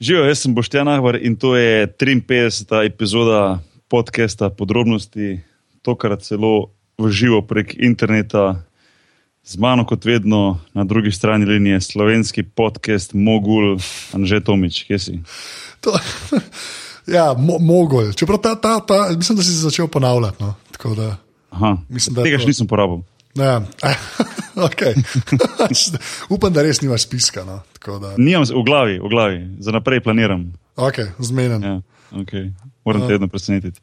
Živijo, jaz sem Boštjan Ahvar in to je 53. epizoda podcasta Podrobnosti, tokrat celo v živo prek interneta. Z mano, kot vedno, na drugi strani linije slovenski podcast Mogul, Anže Tomič, kje si? To, ja, mo, mogul. Čeprav ta, ta, ta, mislim, da si začel ponavljati. No. Da, Aha, mislim, da tega še nisem porabil. Ja, okay. Upam, da res nimaš spiska. No. Da... Nimam v glavi, v glavi, za naprej planiram. Okay, Zmeden. Ja, okay. Moram te vedno presenetiti.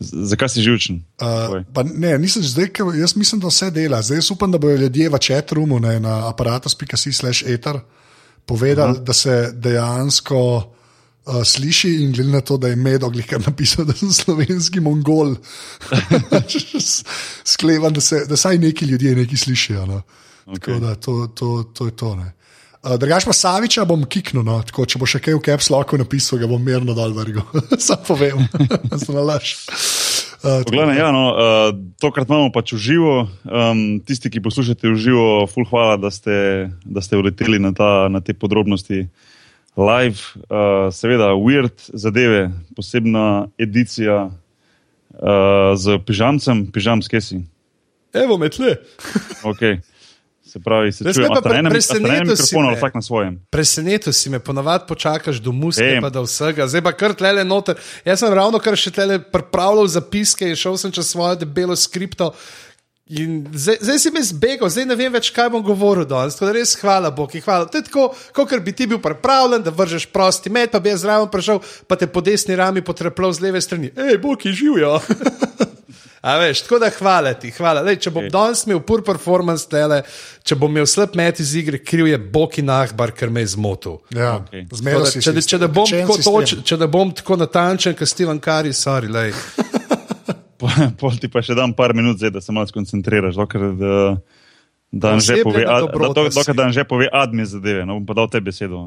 Zakaj si živčen? Uh, ne, nisem zdaj, jaz mislim, da vse dela. Zdaj upam, da bodo ljudje v četrumu na aparatus.com/eter povedali, uh -huh. da se dejansko uh, sliši in glede na to, da je medoglik napisal, da sem slovenski mongol. Sklevam, da, da saj neki ljudje nekaj slišijo. No. Okay. Da, to, to, to je to. Uh, Drugač pa Saviča bom kiknil, no. Tako, če bo še kaj v Caps Locku napisal, ga bom mirno dal vrgo. Sam povem, sem nalaž. Uh, Poglej, ja, no, uh, tokrat imamo pač v živo. Um, tisti, ki poslušate v živo, full hvala, da ste, da ste uleteli na, ta, na te podrobnosti live, uh, seveda, weird zadeve, posebna edicija uh, z pižamcem, pižam skesi. Evo, me tle. okay. Se pravi, se čuje, da je presenetil mikrofon, vsak na svojem. Presenetil si me, ponavadi počakaš do muske, pa do vsega, zdaj pa kar tle noter. Jaz sem ravno kar še tle pripravljal zapiske in šel sem čez svojo debelo skripto. Zdaj, zdaj si mi zbegal, zdaj ne vem več, kaj bom govoril danes. Tako da res hvala Bogu. Hvala. To je tako, kot bi ti bil pripravljen, da vržeš prosti med, pa bi jaz zraven prišel, pa te po desni rami potrepel z leve strani. Hej, Bog je živijo. A veš, tako da hvala ti, hvala. Lej, če bom okay. danes imel pur performance tele, če bom imel slab met iz igre, kriv je Bog in Ahbar, ker me je zmotil. Ja, okay. zmeraj si. Če, če, če, če, če da bom tako natančen, kot Steven Kari, sorry, lej. pol ti pa še dam par minut, zdaj, da se malo skoncentriraš. Dokler, da, da že pove, dobro, da, dokler, da že pove admi zadeve. No, bom pa dal te besedo.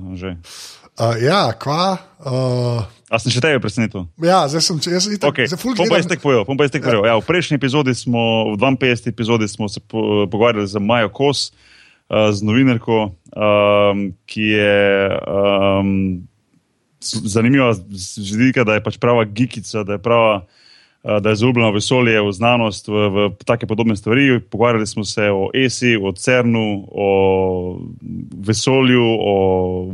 Uh, ja, kva. Uh... A sem še tebe presenetil? Ja, zdaj sem jaz, itak, okay. Pom pa jaz tek povedal. Ja. Ja, v prejšnji epizodi smo, v 52. epizodi smo se po, pogovarjali z Majo Kos, uh, z novinarko, um, ki je um, zanimiva z vidika, da je pač prava gikica, da je prava. Eh, da je zaubljena v vesolje, v znanost, v, v take podobne stvari. Pogovarjali smo se o ESI, o CERN-u, o vesolju, o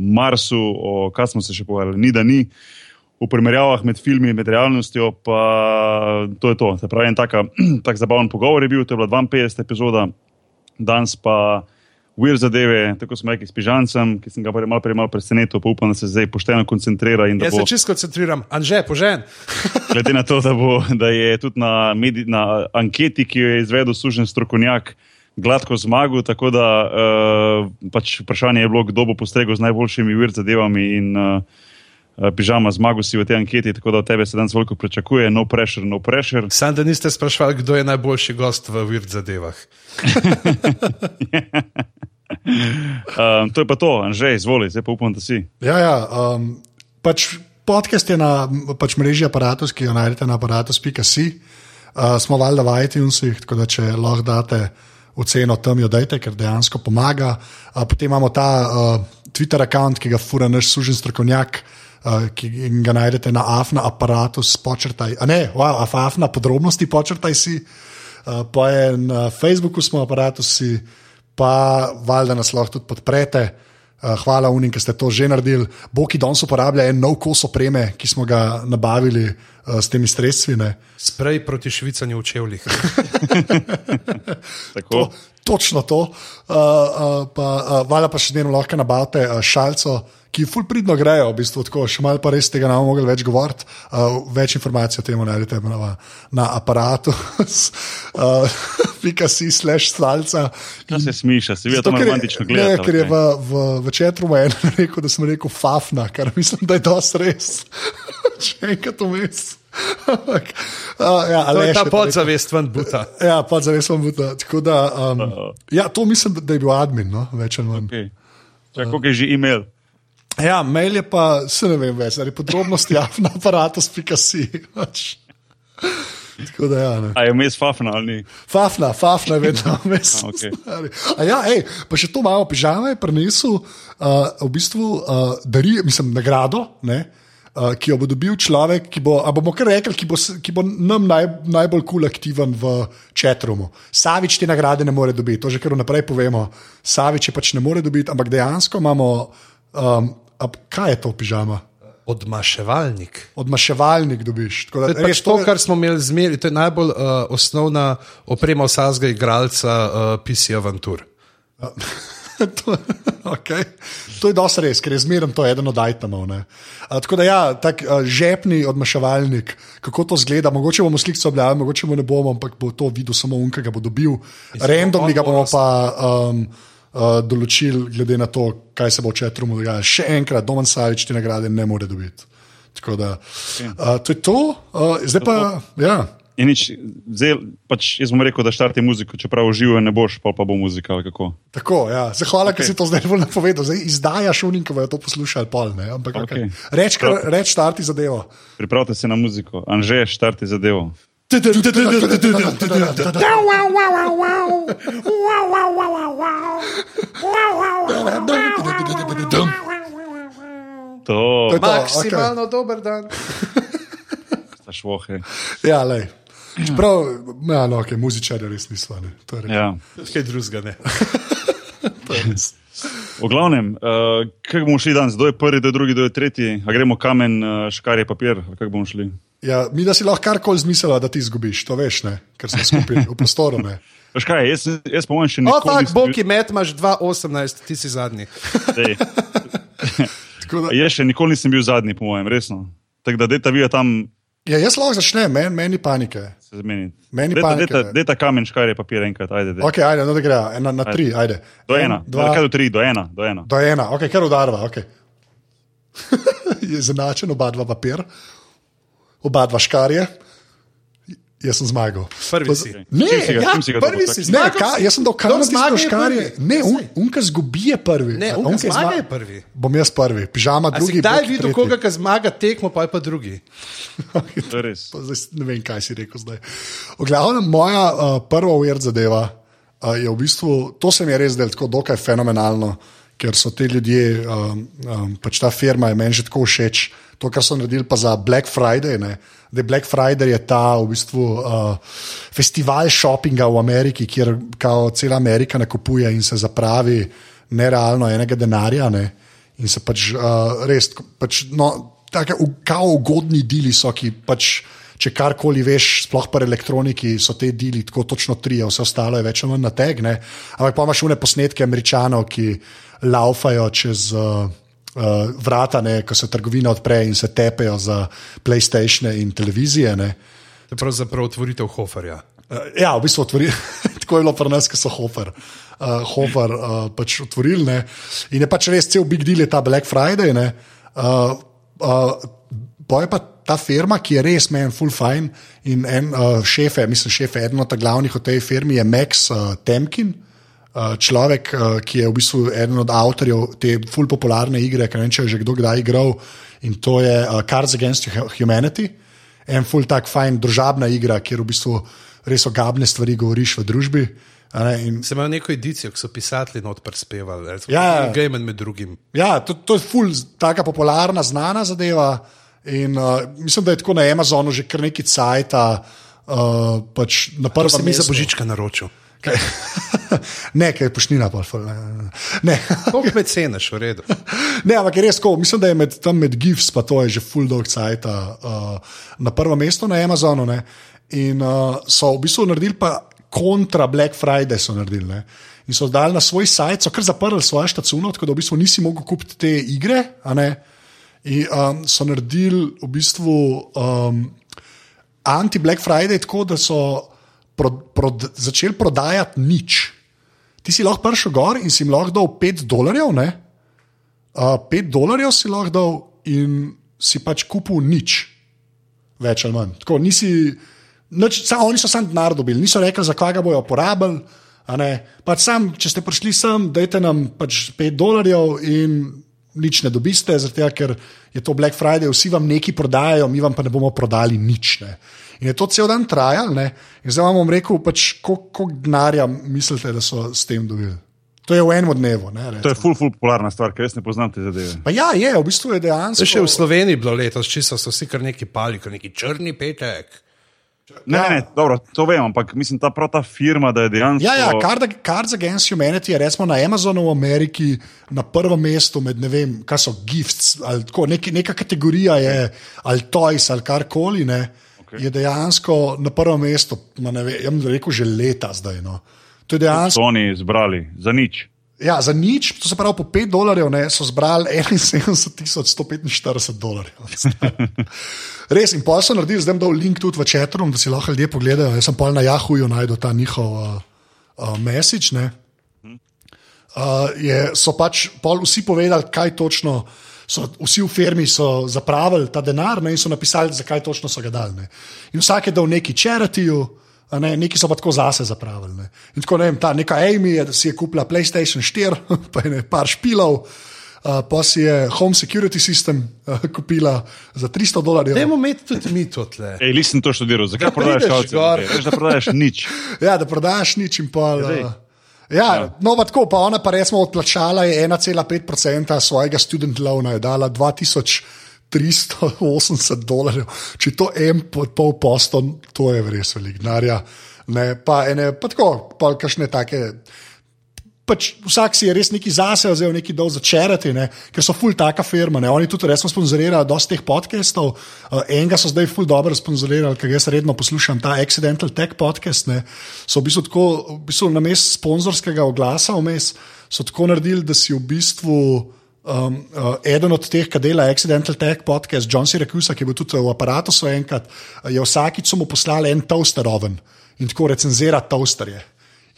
Marsu, o kaj smo se še pogovarjali, ni da ni. V primerjavah med filmi in med realnostjo, pa to je to. Se pravi, en tak zabaven pogovor je bil, to je bila 52 epizoda, danes pa vir zadeve, tako smo rekli s pižancem, ki sem ga malo prej malo presenetil, pa upam, da se zdaj pošteno koncentrira. Jaz bo, se čisto koncentriram, anže, požen. glede na to, da, bo, da je tudi na, medi, na anketi, ki jo je izvedel služen strokovnjak, gladko zmagal. Tako da uh, pač vprašanje je bilo, kdo bo postregel z najboljšimi vir zadevami. In, uh, Pižama zmagal si v tej anketi, tako da od tebe se danes veliko pričakuje, no pressure, no pressure. Sam da niste sprašvali, kdo je najboljši gost v vir zadevah. um, to je pa to, že izvoli, zdaj pa upam, da si. Ja, ja um, pač podcast je na pač mreži aparatus, ki jo najdete na aparatus.com. Uh, smo valjda v iTunesih, tako da če lahko date oceno tam, jo dajte, ker dejansko pomaga. Uh, potem imamo ta uh, Twitter račun, ki ga fura naš služen strokovnjak. Uh, ki ga najdete na afna aparatus, počrtaj, ne, wow, afna podrobnosti, počrtaj si. Uh, pa je na Facebooku smo aparatusi, uh, pa valjda nas lahko tudi podprete. Eh, hvala unim, ki ste to že naredili. Boki danes uporablja en nov kos opreme, ki smo ga nabavili uh, s temi sredstvi. Sprej proti švicanju v čevljih. to, točno to. Uh, uh, pa, uh, Vala pa še eno lahko nabavite uh, šalco, uh, ki ful pridno grejo, v bistvu tako, še malo pa res tega ne bomo mogli več govoriti. Uh, več informacij o tem najdete na, na aparatu. Uh, si, slash stalca. Kaj se smiša, se vidi, da je to romantično gledati. Ne, ker je v, v, v četru en rekel, da sem rekel fafna, kar mislim, da je dosti res. Če enkrat vmes. Uh, ja, to je ta podzavest van buta. ja, podzavest van buta. Da, um, uh -oh. ja, to mislim, da je bil admin, no? več ali manj. Okay. Uh, je že imel. Ja, mail je pa, se ne vem več, ali podrobnosti ja, na aparatu, spika si. Pač. Tako da, ja, ne. A je vmes fafna ali ni? Fafna, fafna je vedno vmes. A ja, ej, pa še to malo pižame je prinesel, uh, v bistvu uh, dari, mislim, nagrado. Ne? Uh, ki jo bo dobil človek, ki bo, bomo kar rekli, ki bo, ki bo nam naj, najbolj kul cool aktiven v četrumu. Savič te nagrade ne more dobiti, to že kar vnaprej povemo. Savič je pač ne more dobiti, ampak dejansko imamo, um, a, kaj je to pižama? Odmaševalnik. Odmaševalnik dobiš. Tako da, To je pač to, kar smo imeli zmeri, to je najbolj uh, osnovna oprema vsakega igralca uh, PC Aventur. to, okay. to je dosti res, ker je zmerno to eden od itemov. ne. A, tako da, ja, tak a, žepni odmaševalnik, kako to zgleda, mogoče bomo slikce objavili, mogoče mu ne bomo, ampak bo to videl samo un, ki ga bo dobil. Randomni ga bomo pa um, uh, določili, glede na to, kaj se bo v četrumu dogajalo. Še enkrat, Domen Savič te nagrade ne more dobiti. Tako da, uh, to je to, uh, zdaj pa, ja. In nič, zdaj, pač jaz bom rekel, da štarti muziko, čeprav uživo ne boš, pa, pa bo muzika. Tako, ja. Zahvala, okay. Okej. ker si to zdaj bolj napovedal. Zdaj izdajaš unim, ki bojo to poslušali, pol, ne? ampak okay. Okay. reč, kar- reč, starti zadevo. Pripravite se na muziko. Anže, štarti zadevo. To, je Maksimalno okay. dober dan. švohe. Ja, lej. Čeprav, ja, no, okay, muzičarje res niso. Ne. To je res. Ja. Kaj drugega ne. To je res. V glavnem, uh, kako bomo šli danes? Kdo je prvi, kdo je drugi, kdo je tretji? A gremo kamen, uh, škar je papir? Kako bomo šli? Ja, mi da si lahko karkoli zmislila, da ti izgubiš, to veš, ne? ker smo skupaj v prostoru. Ne. Veš kaj, jaz, jaz po mojem še O, nikoli tak, nisem Boki, met imaš 2,18, ti si zadnji. Da, Jaz še nikoli nisem bil zadnji, po mojem, resno. Tako da deta vi tam ja, jaz lahko začnem, meni men ni panike. Se zmeniti. Meni Deta, panike deta, ne. deta kamen, škar je papir enkrat, ajde. dej. Ok, ajde, no da gre, ena na tri, ajde. Do En, ena, dva, kaj do tri, do ena, do ena. do ena, ok, kar udarva. Okay. je zanačen, oba dva papir, oba dva škarje. Jaz sem zmagal. Prvi si. Ne, si ga- ja, si ga prvi si? Ne, ka, jaz sem dal kamen je škarje. Ne, un, unka zgubi je prvi. Ne, unka unka zmaga zma- je prvi. Bom jaz prvi, pižama A si drugi. kdaj videl koga, ki zmaga tekmo, pa je pa drugi? Pa Zdaj, ne vem, kaj si rekel zdaj. V glavnem, moja uh, prva uver zadeva uh, je v bistvu, to se mi je res zdelo tako dokaj fenomenalno, ker so ti ljudje, um, um, pač ta firma je meni že tako všeč. To, kar so naredili pa za Black Friday. Ne? Da je Black Friday je ta v bistvu uh, festival šopinga v Ameriki, kjer kao cela Amerika nakupuje in se zapravi nerealno enega denarja. Ne? In se pač uh, res, pač, no, tako kao ugodni deli so, ki pač. Če karkoli veš, sploh pri elektroniki, so te deli tako točno tri, vse ostalo je več ali manj na tegne. Ampak pa imaš une posnetke američanov, ki laufajo čez uh, uh, vrata, ne, ko se trgovina odpre in se tepejo za PlayStation in televizije. Ne. To je pravzaprav otvoritev Hoferja. Uh, ja, v bistvu otvori, tako je bilo pri nas, ki so Hofer. Uh, Hofer uh, pač otvorili. Ne. In je pač res cel big deal je ta Black Friday. ne. Uh, uh, Pa je pa ta firma, ki je res meni full fine in en uh, šef, mislim, šef, eden od glavnih v tej firmi je Max uh, Temkin, uh, človek, uh, ki je v bistvu eden od avtorjev te full popularne igre, ki ne vem, če je že kdo kdaj igral in to je uh, Cards Against Humanity. En full tak fajn družabna igra, kjer v bistvu res ogabne stvari govoriš v družbi. a Ne, in, Se imajo neko edicijo, ki so pisatelji not prispevali, recimo, Ja, ja. Gaiman med drugim. Ja, to, to je ful, taka popularna, znana zadeva. In uh, mislim, da je tako na Amazonu že kar nekaj cajta. Uh, pač na prvem si mi za mestu. božička naročil. Ne, ker je pošnina. Pa, ful, ne. Koliko me ceniš, v redu. ne, ampak je res tako. Mislim, da je med, tam med GIFs, pa to je že full dog cajta uh, na prvem mestu na Amazonu. Ne. In uh, so v bistvu naredili pa kontra Black Friday. So naredili, ne. In so dali na svoj sajt, so kar zaprli svojo štacuno, tako da v bistvu nisi mogel kupiti te igre. In um, so naredili v bistvu um, anti-Black Friday tako, da so pro, prod, začeli prodajati nič. Ti si lahko prišel gor in si jim lahko dal 5 dolarjev, ne? Uh, 5 dolarjev si lahko dal in si pač kupil nič, več ali manj. Tako, nisi, nič, sam, oni so sam denar dobili, niso rekli, za kaj ga bojo ne. Pač sam, če ste prišli sem, dajte nam pač 5 dolarjev in nič ne dobiste, zato ker je to Black Friday, vsi vam nekaj prodajajo, mi vam pa ne bomo prodali nič. Ne. In je to cel dan trajalo, in zdaj vam bom rekel, pač, koliko denarja mislite, da so s tem dobili. To je v enem dnevu. Ne, to je ful, ful popularna stvar, ker res ne poznam te zadeve. Pa ja, je, v bistvu je dejansko. Še v Sloveniji bilo letos, čisto so vsi kar neki pali, kot neki črni petek. Ne, ja. ne, dobro, to vem, ampak mislim, ta prava firma, da je dejansko. Ja, ja Cards Against Humanity je recimo na Amazonu v Ameriki na prvem mestu med ne vem, kaj so gifts ali tako, neki, neka kategorija je ali toys ali karkoli. Okay. Je dejansko na prvem mestu, ne vem, jaz bi rekel, že leta zdaj. No. To je dejansko. So oni zbrali za nič. Ja, za nič, to se pravi, po 5 dolarjev ne, so zbrali 71.145 dolarjev. Res, in pa so naredili, zdaj dal link tudi v četru, da si lahko ljudje pogledajo. Jaz sem pa na Yahooju najdel ta njihov uh, uh, message. Uh, je, so pač vsi povedali, kaj točno. So, vsi v firmi so zapravili ta denar ne, in so napisali, zakaj točno so ga dali. Ne. In vsak je dal neki čeratiju, ne, neki so pa tako zase zapravili. Ne. In tako ne vem, ta neka Amy je, si je kupila PlayStation 4, pa je ne par špilov. Uh, pa si je Home Security System uh, kupila za 300 dolarjev. Ne, imeti tudi mi to tle. Ej, nisem to študiral, zakaj prodajaš avto? Veš, da prodajaš nič. ja, da prodajaš nič in pa. Uh, ja, ja. No, pa tako, pa ona pa resmo odplačala 1,5% svojega student loana, je dala 2380 dolarjev. Če to en pol posto, to je res velik denar. Ne, pa ene, pa tako, pa kakšne take pač vsak si je res neki zase, oziroma neki dol začerati, ne? ker so ful taka firma. Ne? Oni tudi resno sponzorirajo dosti teh podcastov. Uh, enega so zdaj ful dobro sponzorirali, ker jaz redno poslušam ta Accidental Tech podcast. Ne? So v bistvu tako, v bistvu na mestu sponzorskega oglasa vmes, so tako naredili, da si v bistvu. Um, uh, eden od teh, ki dela Accidental Tech podcast, John Siracusa, ki je bil tudi v aparatu, so enkrat, je vsakič mu poslali en toaster oven in tako recenzira toasterje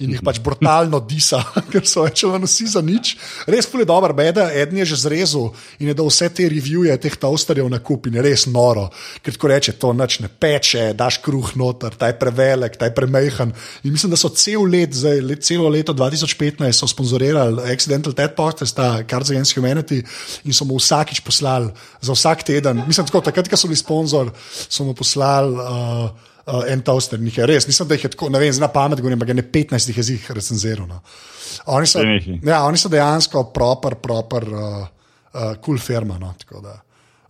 in jih pač brutalno disa, ker so več ali manj vsi za nič. Res je dobro, beda, eden je že zrezal in je dal vse te revije teh toasterjev na kup in je res noro, ker tako reče, to noč ne peče, daš kruh noter, ta je prevelik, ta je premehen. In mislim, da so cel let, zdaj, let, celo leto 2015 so sponzorirali Accidental Ted Podcast, ta Cards Against Humanity in so mu vsakič poslali za vsak teden. Mislim, tako, takrat, ko so bili sponzor, so mu poslali. Uh, uh, en toaster, njih je res, nisem da jih je tako, ne vem, zna pamet, govorim, ampak ne 15 jih je zih recenziral. No. Oni, so, ja, oni so dejansko proper, proper, uh, uh, cool firma. No,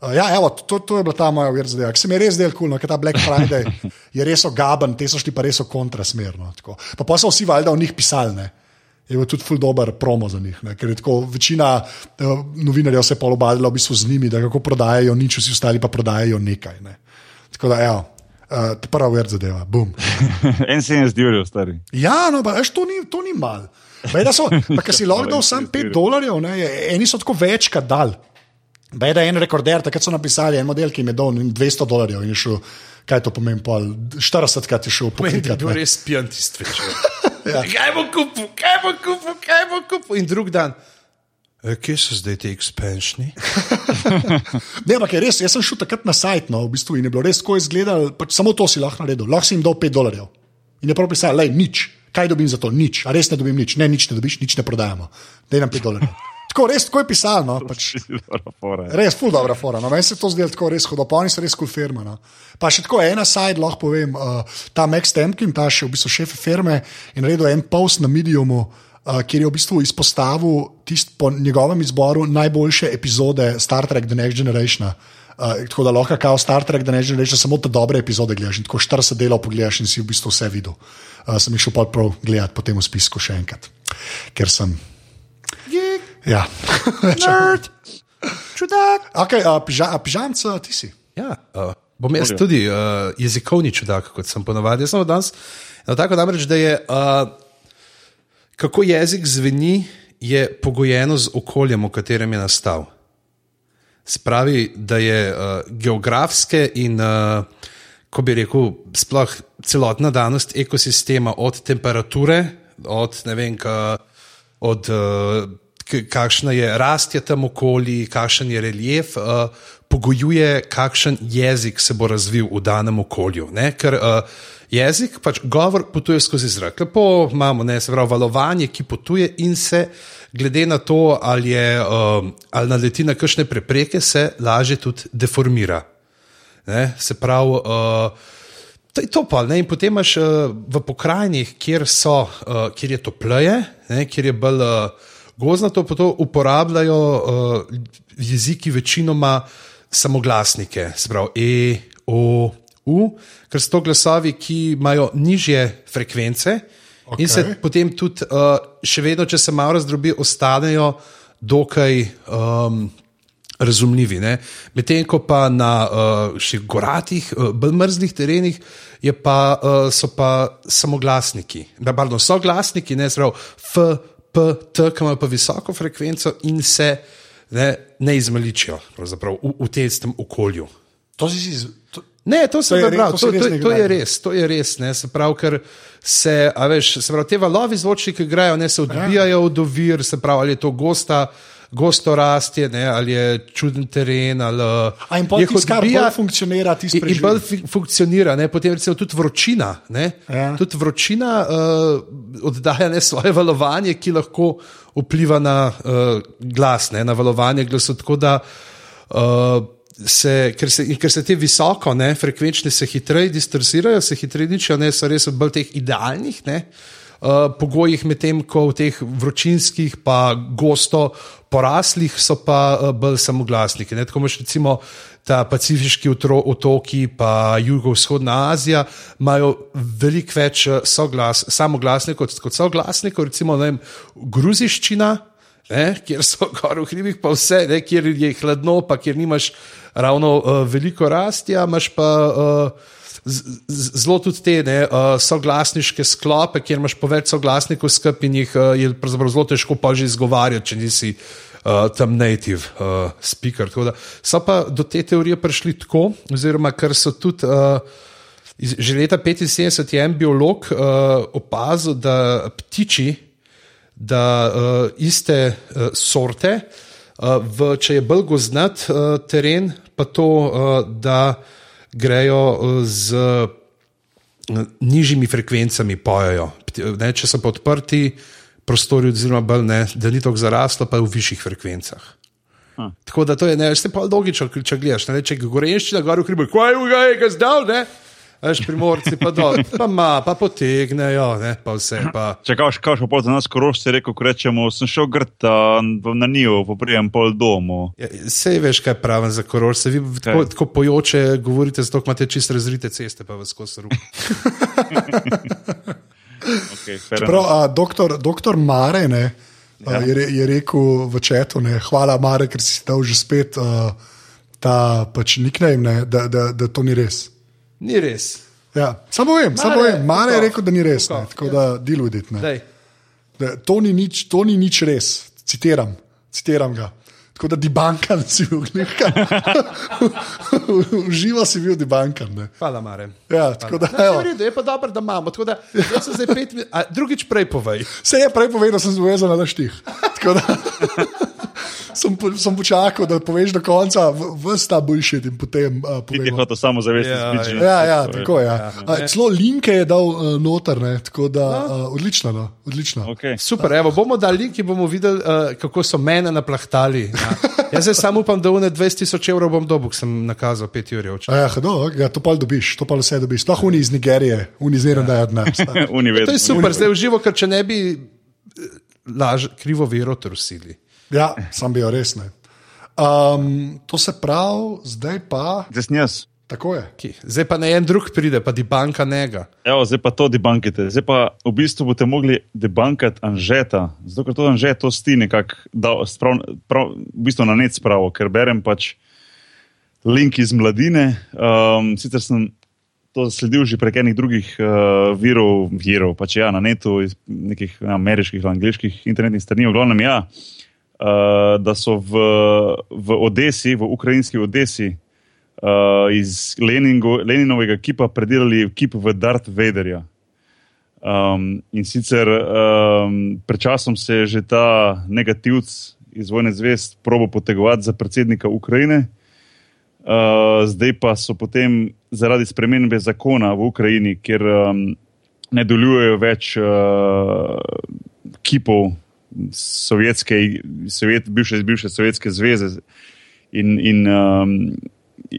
Uh, ja, evo, to, to je bila ta moja uvir zadeva. Se mi je res del kul, cool, no, ker ta Black Friday je res ogaben, te so šli pa res kontrasmerno. Pa pa so vsi valjda o njih pisali. Ne. Je bil tudi ful dober promo za njih, ne. ker je tako večina uh, novinarjev se polobadila v bistvu z njimi, da kako prodajajo nič, vsi ostali pa prodajajo nekaj. Ne. Tako da, evo, Uh, prva ver zadeva, bum. en se je zdel, stari. Ja, no, pa veš, to ni, to ni mal. Beda so, pa ker si lahko dal sam 5 dolarjev, ne, eni so tako večkrat dal. Beda je en rekorder, takrat so napisali en model, ki jim je dal 200 dolarjev in je šel, kaj to pomeni, pol 40 krat je šel po svetu. To je res pijantiст več. ja. Kaj bo kupil, kaj bo kupil, kaj bo kupil in drug dan. E, kje so zdaj ti ekspansioni? ne, ampak je res, jaz sem šel takrat na sajt, no, v bistvu, in je bilo res tako izgledalo, pač samo to si lahko naredil, lahko si jim dal 5 dolarjev. In je prav pisal, le nič, kaj dobim za to, nič, a res ne dobim nič, ne, nič ne dobiš, nič ne prodajamo, da nam 5 dolarjev. Tako res, tako je pisalo. No, pač, res, ful dobro, fora. No, meni se to zdi tako res hudo, pa oni so res kul cool firma. No. Pa še tako ena side, lahko povem, uh, ta Max Temkin, ta še v bistvu šef firme, in naredil en post na Mediumu. Uh, kjer je v bistvu izpostavil tist, po njegovem izboru najboljše epizode Star Trek The Next Generation. Uh, tako da lahko kao Star Trek The Next Generation samo te dobre epizode gledaš in tako 40 delov pogledaš in si v bistvu vse videl. Uh, sem jih šel pa prav gledati po tem spisku še enkrat, ker sem. Geek. Ja, nerd, čudak. Okay, uh, piža, pižamc, uh, ti si. Ja, uh, bom jaz tudi uh, jezikovni čudak, kot sem ponovadi. Jaz sem danes. No, tako namreč, da je. Uh, kako jezik zveni, je pogojeno z okoljem, v katerem je nastal. Spravi, da je uh, geografske in, uh, ko bi rekel, sploh celotna danost ekosistema, od temperature, od ne vem, ka, od. Uh, Kakšna je rast tam okoli, kakšen je relief, uh, pogojuje, kakšen jezik se bo razvil v danem okolju. Ne? Ker uh, jezik, pač govor potuje skozi zrak. Lepo imamo, ne, se pravi, valovanje, ki potuje in se, glede na to, ali, je, um, ali naleti na kakšne prepreke, se lažje tudi deformira. Ne, se pravi, uh, to je to pa. Ne, in potem imaš uh, v pokrajinah, kjer, so, uh, kjer je topleje, ne, kjer je bolj uh, gozdnato, to uporabljajo uh, jeziki večinoma samoglasnike, se pravi, e, o, u, ker so to glasovi, ki imajo nižje frekvence okay. in se potem tudi, uh, še vedno, če se malo razdrobi, ostanejo dokaj. Um, Razumljivi. Medtem ko pa na uh, še goratih, uh, bolj mrzlih terenih pa, uh, so pa samoglasniki, da pardon, so glasniki, ne zelo F, P, T, ki imajo pa visoko frekvenco in se ne, ne izmaličijo v, v tem okolju. To si, to, Ne, to, to, je, to, to, to, je res, to je res. Ne, se pravi, ker se, veš, se pravi, te valovi zvočni, ki grejo, ne se odbijajo od ovir, se pravi, ali je to gosta. Gosto rastje, ne, ali je čuden teren. Ali, A in potem tisto, kar bolj funkcionira, tisto, kar bolj funkcionira. Ne, potem recimo tudi vročina. Ne, ja. Tudi vročina uh, oddaja ne, svoje valovanje, ki lahko vpliva na uh, glas, ne, na valovanje glasu. Tako da uh, se, ker, se, ker se te visoko, ne, frekvenčne se hitreje distorsirajo, se hitreje ničijo, ne, so res bolj teh idealnih ne, uh, pogojih, medtem ko v teh vročinskih, pa gosto poraslih, so pa uh, bolj samoglasniki. Ne. Tako imaš recimo ta pacifiški otoki, pa jugovzhodna Azija, imajo veliko več uh, soglas, samoglasnikov kot, kot soglasnikov, recimo vem, gruziščina. Ne, kjer so gor v hribih, pa vse, ne, kjer je hladno, pa kjer nimaš ravno uh, veliko rasti, imaš pa uh, zelo tudi te ne, uh, soglasniške sklope, kjer imaš po več soglasnikov skupaj in jih uh, je zelo težko pa že izgovarjati, če nisi. Uh, tam native uh, speaker. Da, so pa do te teorije prišli tako, oziroma ker so tudi uh, že leta 75 je en biolog uh, opazil, da ptiči, da uh, iste uh, sorte, uh, v, če je bolj gozdnat uh, teren, pa to, uh, da grejo z uh, nižjimi frekvencami pojejo. Ne, če so pa odprti prostori, oziroma bolj ne, da ni tako zaraslo, pa je v višjih frekvencah. Hm. Tako da to je, ne, ste pa logično, če gledaš, ne, če gorenjši na gori, hribe, kaj je v gaju, kaj zdaj, ne. Veš, primorci pa dol, pa, ma, pa potegnejo, ne, pa vse. Pa. Če kaš, kaš pa za nas koroš, si rekel, ko rečemo, sem šel grta na njo, poprijem pol domu. Ja, sej veš, kaj pravim za koroš, se vi tako, tako pojoče govorite, zato imate čist razrite ceste, pa vas skozi ruke. okay, Čeprav, a, doktor, doktor Mare ne, ja. a, je, je rekel v četu, ne, hvala Mare, ker si dal že spet a, ta pač nickname, da, da, da to ni res. Ni res. Ja, samo vem, samo vem. Mare je rekel, da ni res. Ne, tako da videti. To, to ni nič res. Citiram, citiram ga. Tako da debankan si bil, uživa si bil debankan. Hvala, Mare. Ja, tako da, ne, redu, je pa dobro, da imamo. Da, pet, a, drugič prej povej. Se je prej povedal, da sem zvezan na štih sem, po, sem počakal, da poveš do konca, vse ta boljši in potem. Uh, Ti ti hočeš samo zavesti, da je to. Ja, ja, tako je. Ja. Ja. Celo linke je dal uh, noter, ne, tako da uh, odlično. No, odlično. Okay. Super, evo, bomo dali link in bomo videli, uh, kako so mene naplahtali. Ja. Jaz se samo upam, da v ne 20 tisoč evrov bom dobil, sem nakazal 5 ur. Ja, no, ja, to pa dobiš, to pa vse dobiš. Sploh oni iz Nigerije, oni iz Nirnda, ja. da je od nas. To je super, zdaj uživo, ker če ne bi laž, krivo vero trusili. Ja, sam bil res ne. Um, to se pravi, zdaj pa. Zdaj sem jaz. Tako je. Ki? Zdaj pa ne en drug pride, pa debanka njega. Evo, zdaj pa to debankite. Zdaj pa v bistvu boste mogli debankati Anžeta. Zato, ker to Anžet to sti nekako v bistvu na net spravo, ker berem pač link iz mladine. Um, sicer sem to sledil že prek enih drugih uh, virov, virov pač ja, na netu, iz nekih ja, ameriških ali angliških internetnih strani, v glavnem ja. Uh, da so v, v Odesi, v ukrajinski Odesi, uh, iz Leningo, Leninovega kipa predelali kip v Darth Vaderja. Um, in sicer um, pred časom se je že ta negativc iz vojne zvest probo potegovati za predsednika Ukrajine, uh, zdaj pa so potem zaradi spremembe zakona v Ukrajini, kjer um, ne delujejo več uh, kipov sovjetske, sovjet, bivše, bivše Sovjetske zveze in, in um,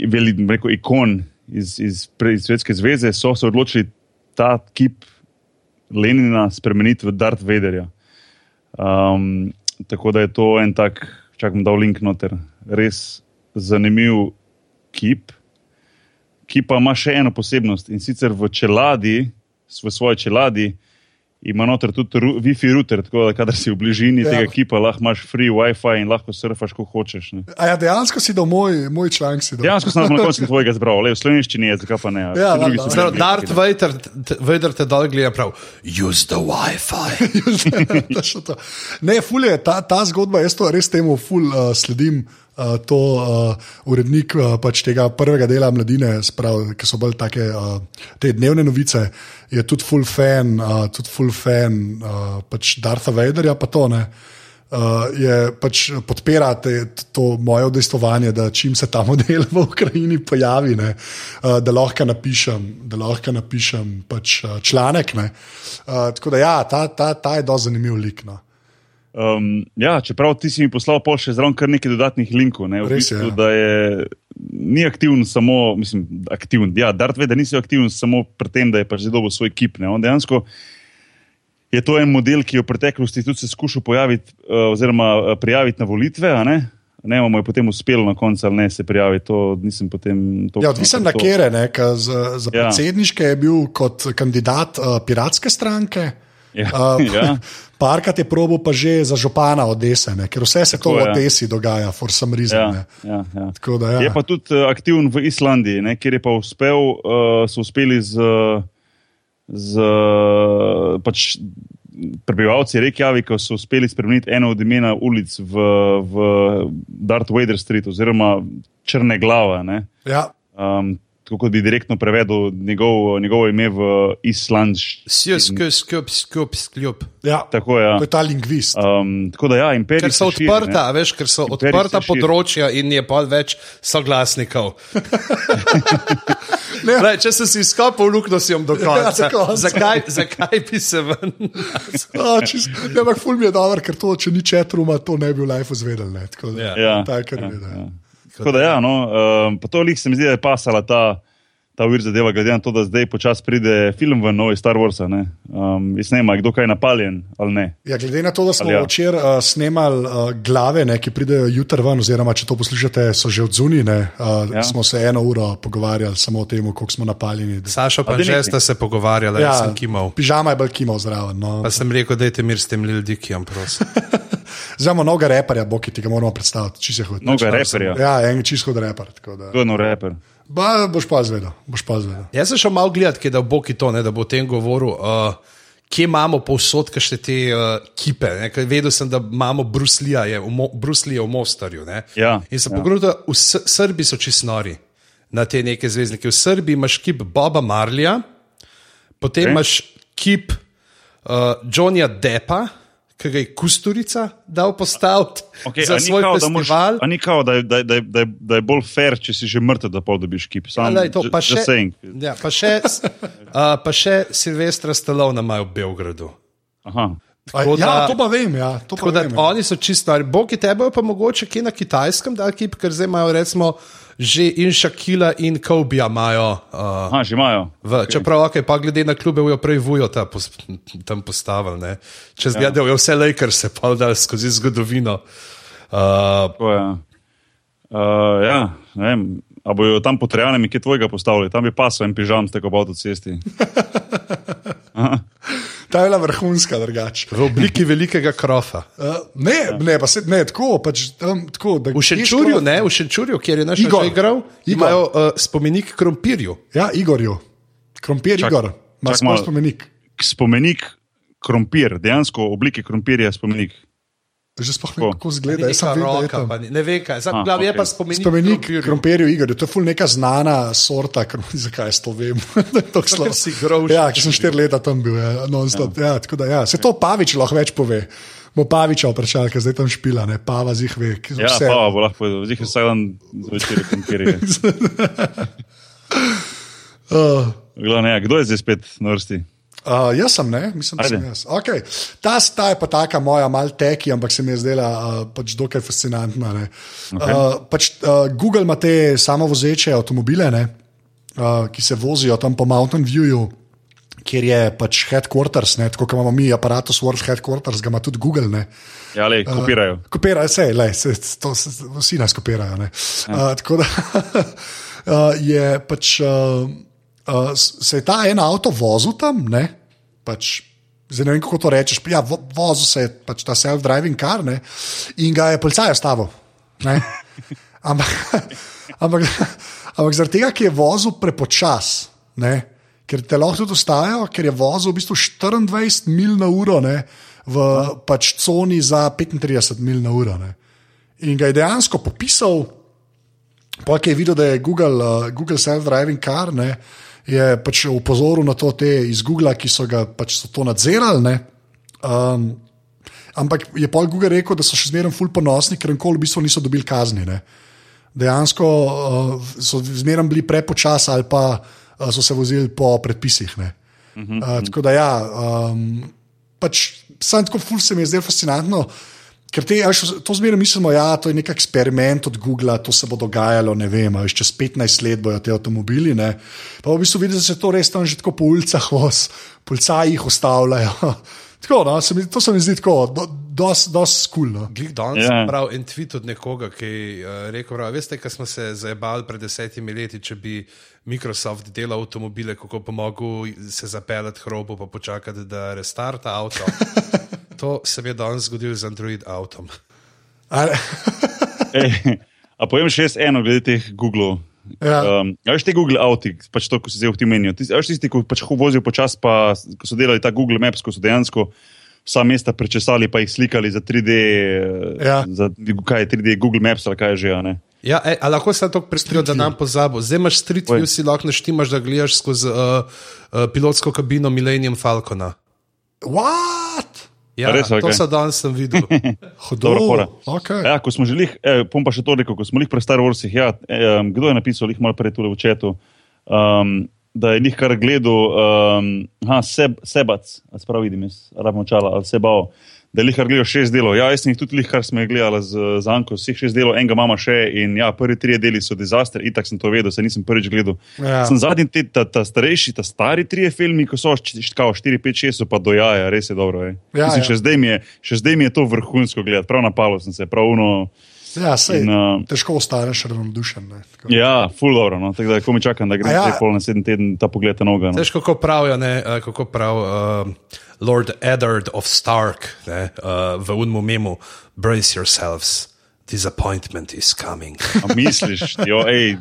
veli, rekel, ikon iz, iz, iz Sovjetske zveze, so se odločili ta kip Lenina spremeniti v Darth Vaderja. Um, tako da je to en tak, čakam, da v link noter, res zanimiv kip, ki pa ima še eno posebnost in sicer v čeladi, v svoji čeladi, ima noter tudi ru, Wi-Fi router, tako da kadar si v bližini ja. tega kipa, lahko imaš free WiFi in lahko surfaš, ko hočeš. Ne. A ja, dejansko si do moj, moj članek. Dejansko sem na koncu tvojega zbral, le v slovenščini je, zakaj pa ne. Ja, Dart Vader, Vader te dol gleda prav, use the WiFi. ne, ful je, ta, ta zgodba, jaz to res temu ful uh, sledim. Uh, to uh, urednik uh, pač tega prvega dela mladine, sprav, ki so bolj take uh, te dnevne novice, je tudi full fan, uh, tudi full fan uh, pač Dartha Vaderja, pa to ne. Uh, je pač podpirate to moje udejstvovanje, da čim se ta model v Ukrajini pojavi, ne, uh, da lahko napišem, da lahko napišem pač, uh, članek. Uh, tako da, ja, ta, ta, ta je dosti zanimiv lik. No. Um, ja, čeprav ti si mi poslal pol še zraven kar nekaj dodatnih linkov. Ne, Res je. Bistvu, je ni aktiven samo, mislim, aktiven. Ja, Dart ve, da nisi aktiven samo pri tem, da je pač zelo svoj kip. Ne. On dejansko je to en model, ki je v preteklosti tudi se skušal pojaviti uh, oziroma uh, prijaviti na volitve. Ne, ne mu je potem uspelo na koncu ali ne se prijaviti. To nisem potem. Ja, odvisen na kere, ne, za, za ja. predsedniške je bil kot kandidat uh, piratske stranke. Ja, uh, ja. Parkrat je probo pa že za župana Odese, ne? ker vse se Tako, to v Odesi ja. dogaja, for some reason. Ja, ja, ja. Da, ja. Je pa tudi uh, aktiven v Islandiji, ne? kjer je pa uspel, uh, so uspeli z, z pač, prebivalci Reykjavika, so uspeli spremeniti eno od imena ulic v, v Darth Vader Street oziroma Črne glave. Ja. Um, kako bi direktno prevedel njegov, njegovo ime v islandščino. Skup, skup, skup, skup. Ja, tako je. Ja. To je ta lingvist. Um, tako da, ja, imperij. Ker so odprta, širi, veš, ker so imperij odprta področja in je pa več soglasnikov. ne, Lej, če sem si izkopal luknjo, si jim do konca. Ja, zakaj, zakaj bi se ven? Ampak ful mi je dobro, ker to, če ni četruma, to ne bi v life zvedel. Ja, ja, tak, ja, ja. Tako da, ja, no, um, pa to lik se mi zdi, da je pasala ta, ta vir zadeva, glede na to, da zdaj počasi pride film v novi Star Wars. Um, ne vem, kdo kaj je napaljen ali ne. Ja, glede na to, da smo ja. včeraj uh, snemali uh, glave, ne, ki pridejo jutri ven, oziroma če to poslušate, so že odzuni. Uh, ja. Smo se eno uro pogovarjali samo o tem, koliko smo napaljeni. Saša, pa že ste se pogovarjali, ja, sem kimal. Pižama je bil kimal zraven. No. Pa sem rekel, da je mir s tem ljudem, prosim. Zdaj imamo novega reperja, bo ki ti ga moramo predstaviti, če se hoče. Novega reperja. Ja, en čisto reper. Kdo je reper? Ba, boš pa zvedel. Boš pa zvedel. Jaz sem šel malo gledati, da bo ki to, ne, da bo o tem govoril. Uh, Kje imamo povsod še te uh, kipe? Ne? Vedel sem, da imamo Bruslija v, Mo v Mostarju. Ja, in sem ja. pogledal, da v S Srbiji so čisto nori na te neke zvezdnike. V Srbiji imaš kip Boba Marlija, potem okay. imaš kip uh, Johnnyja Deppa, ki ga je Kusturica dal postaviti okay, za svoj kao, festival. Da, mož, ni kao, da, da, da, da, da je bolj fair, če si že mrtev, da pol dobiš kip. Sam, ja, to, pa, še, ja, pa, še, uh, pa še Silvestra Stallone imajo v Beogradu. Aha. Da, ja, to pa vem. Ja, to pa vem ja. Oni so čisto, bogi tebe pa mogoče kje na kitajskem, da kip, ker zdaj imajo recimo že in Šakila in Kobija imajo. Uh, Aha, že imajo. V, okay. Čeprav, okay, pa glede na klube, jo prej vujo ta, pos, tam postavili. Če zdaj ja. je vse lekar, se pa da skozi zgodovino. Uh, ja, uh, ja ne vem. A bojo tam potrebni, ki tvojega postavili, tam bi pasel in pižam s tega po avtocesti. Ta je bila vrhunska, drugače. V obliki velikega krofa. Uh, ne, ja. ne, pa se ne, tako. Pač, um, tako v Šenčurju, ne, v Šenčurju, kjer je naš Igor igral, Igor. imajo uh, spomenik krompirju. Ja, Igorju. Krompir Čak, Igor, ima svoj spomenik. Spomenik krompir, dejansko v obliki krompirja spomenik. Že sploh ne vem, kako izgleda. Ne, roka, vedel, ne, ne ve, kaj je. Okay. Je pa spomenik, spomenik krompirju Igorju. To je ful neka znana sorta, zakaj jaz to vem. to si grož. Ja, ker sem štiri leta tam bil. Ja, no, ja. Ja, da, ja. Se to Pavič lahko več pove. Mo Paviča vprašal, ker zdaj tam špila, ne Pava zih ve. Ja, vse. Pava bo lahko povedal, zih vsak dan zvečer krompirje. Uh, Glavne, ja, kdo je zdaj spet na vrsti? Uh, jaz sem, ne, mislim, da Ajde. sem jaz. Okay. Ta, ta je pa taka moja, mal teki, ampak se mi je zdela uh, pač dokaj fascinantna. ne. Okay. Uh, pač, uh, Google ima te samovozeče avtomobile, ne, uh, ki se vozijo tam po Mountain Viewju, kjer je pač headquarters, ne, tako kot imamo mi aparatus World Headquarters, ga ima tudi Google. Ne. Ja, le, kopirajo. Uh, kopirajo, vse, le, se, to, se, vsi nas kopirajo. ne. Uh, tako da uh, je pač. Uh, Uh, se je ta en avto vozil tam, ne? Pač, zdaj ne vem, kako to rečeš. Ja, vo, vozil se je pač ta self-driving car ne? in ga je policaj stavil. ne. Ampak, ampak, ampak zaradi tega, ker je vozil prepočas, ne? ker te lahko tudi ustavijo, ker je vozil v bistvu 24 mil na uro ne? v pač coni za 35 mil na uro. Ne? In ga je dejansko popisal, pa je videl, da je Google, uh, Google self-driving car. Ne? Je pač upozoril na to te iz Google, ki so ga pač so to nadzirali. Um, ampak je pol Google rekel, da so še zmeraj ful ponosni, ker nikoli v bistvu niso dobili kazni. Ne. Dejansko uh, so zmeraj bili prepočasni ali pa uh, so se vozili po predpisih. Uh, tako da ja, um, pač sam tako ful se mi je zdelo fascinantno. Ker te, až, to zmeraj mislimo, da ja, je nek eksperiment od Google, to se bo dogajalo, ne vem, až čez 15 let bojo te avtomobili. Ne. Pa v bistvu vidiš, da se to res tam že tako po ulicah, voz, policaji jih ustavljajo. Tako, no, se mi, to se mi zdi tako, dosti do, skulno. Glej, danes Ja. sem bral en tweet od nekoga, ki je uh, rekel: prav, Veste, kaj smo se zabavali pred desetimi leti, če bi Microsoft delal avtomobile, kako pa mogel se zapeljati k robu, pa počakati, da restarta avto. to se je danes zgodilo z Android avtom. Ali- Ej, a povem še jaz eno, glede teh Google. Ja. Um, veš te Google avti, pač to, ko si zdaj v tem menijo. A veš tisti, ki pač ho- vozijo počasi, pa ko so delali ta Google Maps, ko so dejansko vsa mesta prečesali, pa jih slikali za 3D, Ja. za, kaj je 3D Google Maps ali kaj je že. a ne? Ja, ej, a lahko se to prestrijo, da nam pozabo. Zdaj imaš street view, si lahko naštimaš, da gledaš skozi uh, uh, pilotsko kabino Millennium Falcona. What? Ja, res, to okej. so danes sem videl. Fora. Okay. Ja, ko smo že, eh, pom pa še to rekel, ko smo jih pri Star Warsih, ja, eh, kdo je napisal, jih malo prej tule v četu, um, da je njih kar gledal, um, ha, seb, Sebac, a se pravi, vidim, jaz rabim očala, ali Sebao, da je jih gledal šest delov. Ja, jaz sem jih tudi lih, kar smo jih gledali z, z Anko, vseh šest delov, enega imamo še in ja, prvi tri deli so dizaster, itak sem to vedel, se nisem prvič gledal. Ja. Sem zadnji, te, ta, ta starejši, ta stari trije filmi, ko so štkao 4, 5, 6, so pa dojaja, res je dobro. ej. Ja, Mislim, ja. Še, zdaj mi je, še zdaj mi je to vrhunsko gledati, prav napalo sem se, prav uno. Ja, sej, In, uh, težko ostaneš ravnodušen. ne, tako. Ja, full dobro, no. tako da ko mi čakam, da grem A ja. pol naslednji teden ta pogled na noga. No. Veš, kako pravijo, ne, eh, kako prav uh, Lord Eddard of Stark ne, uh, v unmu memu: Brace yourselves, disappointment is coming. A misliš, jo, ej,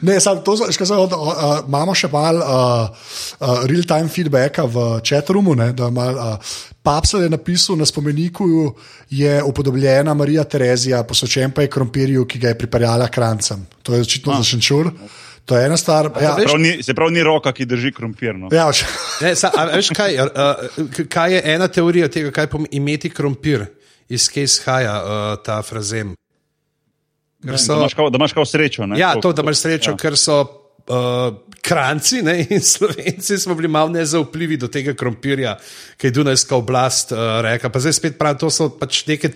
Ne, sam, to, še, kaj, uh, uh, imamo še malo uh, uh, real-time feedbacka v chatroomu. ne, da mal, Uh, Papsel je napisal na spomeniku, je upodobljena Marija Terezija, posvečen pa je krompirju, ki ga je pripeljala krancem. To je očitno za šenčur. To je ena stvar. Ja, veš- prav ni, se pravi, ni roka, ki drži krompir. No. ja, Ne, sa, a, veš, kaj, uh, kaj je ena teorija tega, kaj pomeni imeti krompir, iz kje izhaja uh, ta frazem? Ker Da so, imaš kao, da imaš kao srečo. Ne? ja, to, da imaš srečo, Ja. ker so uh, kranci ne, in slovenci smo bili malo nezaupljivi do tega krompirja, ki je Dunajska oblast uh, rekla. Pa zdaj spet pravim, to so pač neke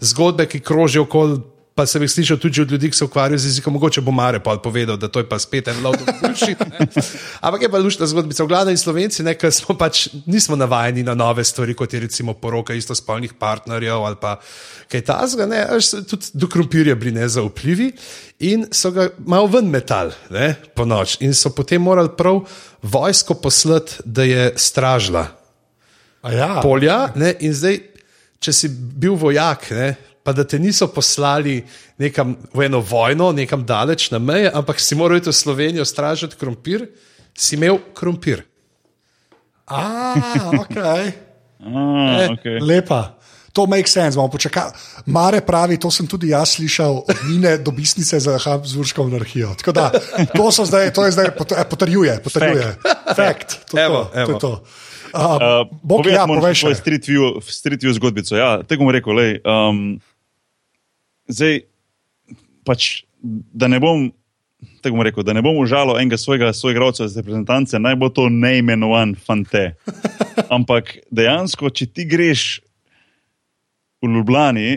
zgodbe, ki krožijo okoli. Pa sem jih slišal tudi od ljudi, ki se ukvarjajo z jezikom, mogoče bo Mare pa povedal, da to je pa spet en lov bullshit. ne. Ampak je pa lušna zgodbica. V glavnem Slovenci, ne, ker smo pač nismo navajeni na nove stvari, kot je recimo poroka istospolnih partnerjev ali pa kaj tasga, ne, až so tudi do krompirja bili nezaupljivi in so ga malo ven metal, ne, po noč. In so potem morali prav vojsko poslati, da je stražila a ja. polja. Ne, in zdaj, če si bil vojak, ne, pa da te niso poslali nekam v eno vojno, nekam daleč na meje, ampak si moral iti v Slovenijo stražiti krompir, si imel krompir. A, ok. A, okay. Lepa. To makes sense. bomo počaka- Mare pravi, to sem tudi jaz slišal od Nine dobitnice za Habsburško monarhijo. Tako da, to, so zdaj, to je zdaj eh, potrjuje. potrjuje. Fact. To, je Evo, to, to, je evo. to. Uh, Uh, Bog, ja, povej še. street view, street view zgodbico. Ja, tako bom rekel. Lej, um, zdaj, pač, da ne bom tako bom rekel, da ne bom užalil enega svojega soigralca iz reprezentance, naj bo to neimenovan fante. Ampak dejansko, če ti greš v Ljubljani,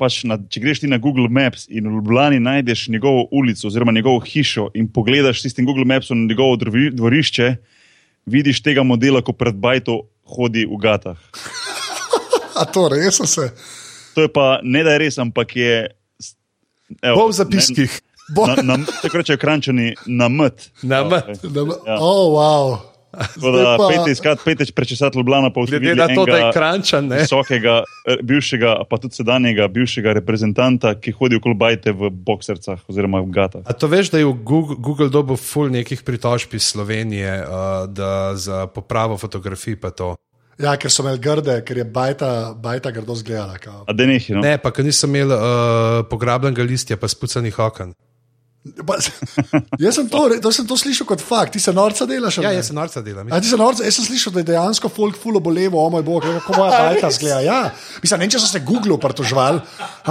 pač na, če greš ti na Google Maps in v Ljubljani najdeš njegovo ulico oziroma njegovo hišo in pogledaš s tistim Google Mapsom na njegovo dvorišče, vidiš tega modela, ko pred bajto hodi v gatah. A to res se. To je pa ne da je res, ampak je. Evo, Bo v zapiskih. Bo, Na, na, tako rečejo krančani na mt. Na M. da, Ja. oh, wow. Tako da pa- pejte iskat, pejte prečesati Ljubljana, pa Glede na to, da je krančan, ne. Visokega, eh, bivšega, pa tudi sedanjega bivšega reprezentanta, ki hodi okoli bajte v boksercah oziroma v gatah. A to veš, da je v Google, Google dobil ful nekih pritožb iz Slovenije uh, da za popravo fotografij pa to. Ja, ker so imeli grde, ker je bajta, bajta grdo zgledala. kao. A da nehi, no? Ne, pa ker nisem imel uh, pograbljenega listja, pa spucanih okon. Pa, jaz sem to, to, sem to slišal kot fakt, ti se norca delaš. Ja, jaz se norca delam. A ti se norca, jaz sem slišal, da je dejansko folk fulo bolevo, o moj bog, kako moja bajta zgleda. Ja, mislim, ne vem, če so se Google pritožvali,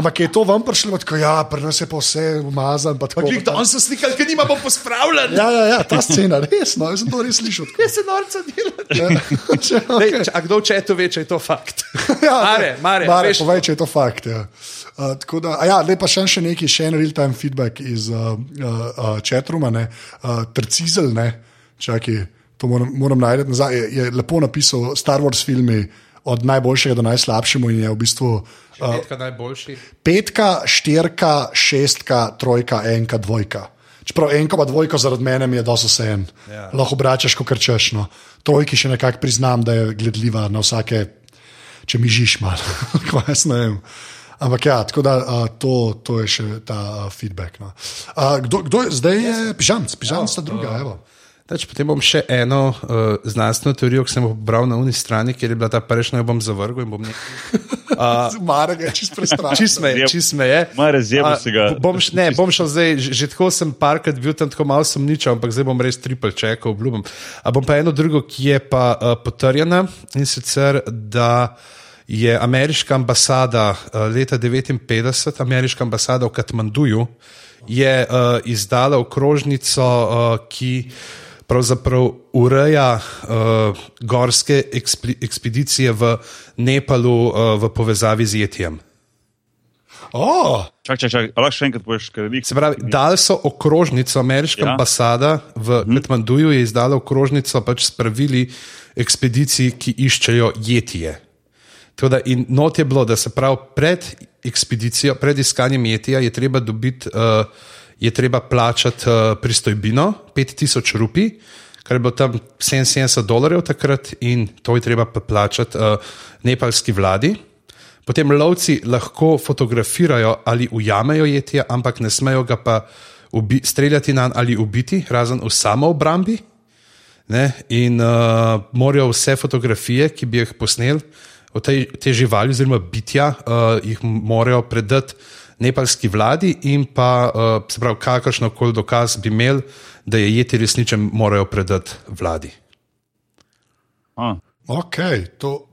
ampak je to vam prišlo, tako ja, je pa vse umazan. Pa tako, Klik, da on so slikali, ker nimamo pospravljen. Ja, ja, ja, ta scena, res, no, jaz sem to res slišal. tako. Jaz se norca delam. Ja, če, Dej, okay. če, a kdo v četu ve, če je to fakt? Ja, mare, mare, mare veš, povej, če je to fakt. Ja. Uh, tako da, ja, lepa še, še neki, še en real-time feedback iz uh, uh, uh, chatruma, ne, uh, Trcizel, ne, čakaj, to moram, moram najti nazaj, je, je lepo napisal Star Wars filmi od najboljšega do najslabšega in je v bistvu uh, Petka najboljši. petka, štirka, šestka, trojka, enka, dvojka. Čeprav enko pa dvojko zaradi mene je dosto vse en. Ja. Lahko obračaš, kot češ. No. Trojki še nekako priznam, da je gledljiva na vsake, če mi žiš malo. Tako jaz ne vem. Ampak ja, tako da uh, to, to je še ta uh, feedback. No. Uh, kdo, kdo je zdaj? Je pižamc, pižamc sta druga. evo. Tač, potem bom še eno uh, znanstveno teorijo, ki sem jo pobral na uni strani, kjer je bila ta prejšnja, jo bom zavrgel in bom nekaj. Mara ga je čist prestrašen. Čist me je, čist me je. Ma, razjebal A, si ga. Bom, š- ne, bom šel zdaj, že, že tako sem parkrat bil tam, tako malo sem ničal, ampak zdaj bom res triple čekal, obljubim. A bom pa eno drugo, ki je pa uh, potrjena in sicer, da je ameriška ambasada uh, leta 1959, ameriška ambasada v Katmanduju, je uh, izdala okrožnico, uh, ki pravzaprav ureja uh, gorske ekspedicije v Nepalu uh, v povezavi z Jetijem. Oh, Čak, čak, čak, lahko še enkrat poveš, ker je Se pravi, dali so okrožnico, ameriška Ja. ambasada v Katmanduju je izdala okrožnico pač s pravili ekspedicij, ki iščejo jetije. Tako Da, in not je bilo, da se pravi pred ekspedicijo, pred iskanjem jetija je treba dobiti, uh, je treba plačati uh, pristojbino 5000 rupij, kar je bilo tam 77 dolarjev takrat, in to je treba plačati uh, nepalski vladi. Potem lovci lahko fotografirajo ali ujamejo jetja, ampak ne smejo ga pa ubi, streljati na ali ubiti, razen v samoobrambi. Ne? In uh, morajo vse fotografije, ki bi jih posneli te, te živali, oziroma bitja, uh, jih morajo predati nepalski vladi, in pa, uh, se pravi, kakršno koli dokaz bi imeli, da je jeti resničen, morajo predati vladi. A, ok, to.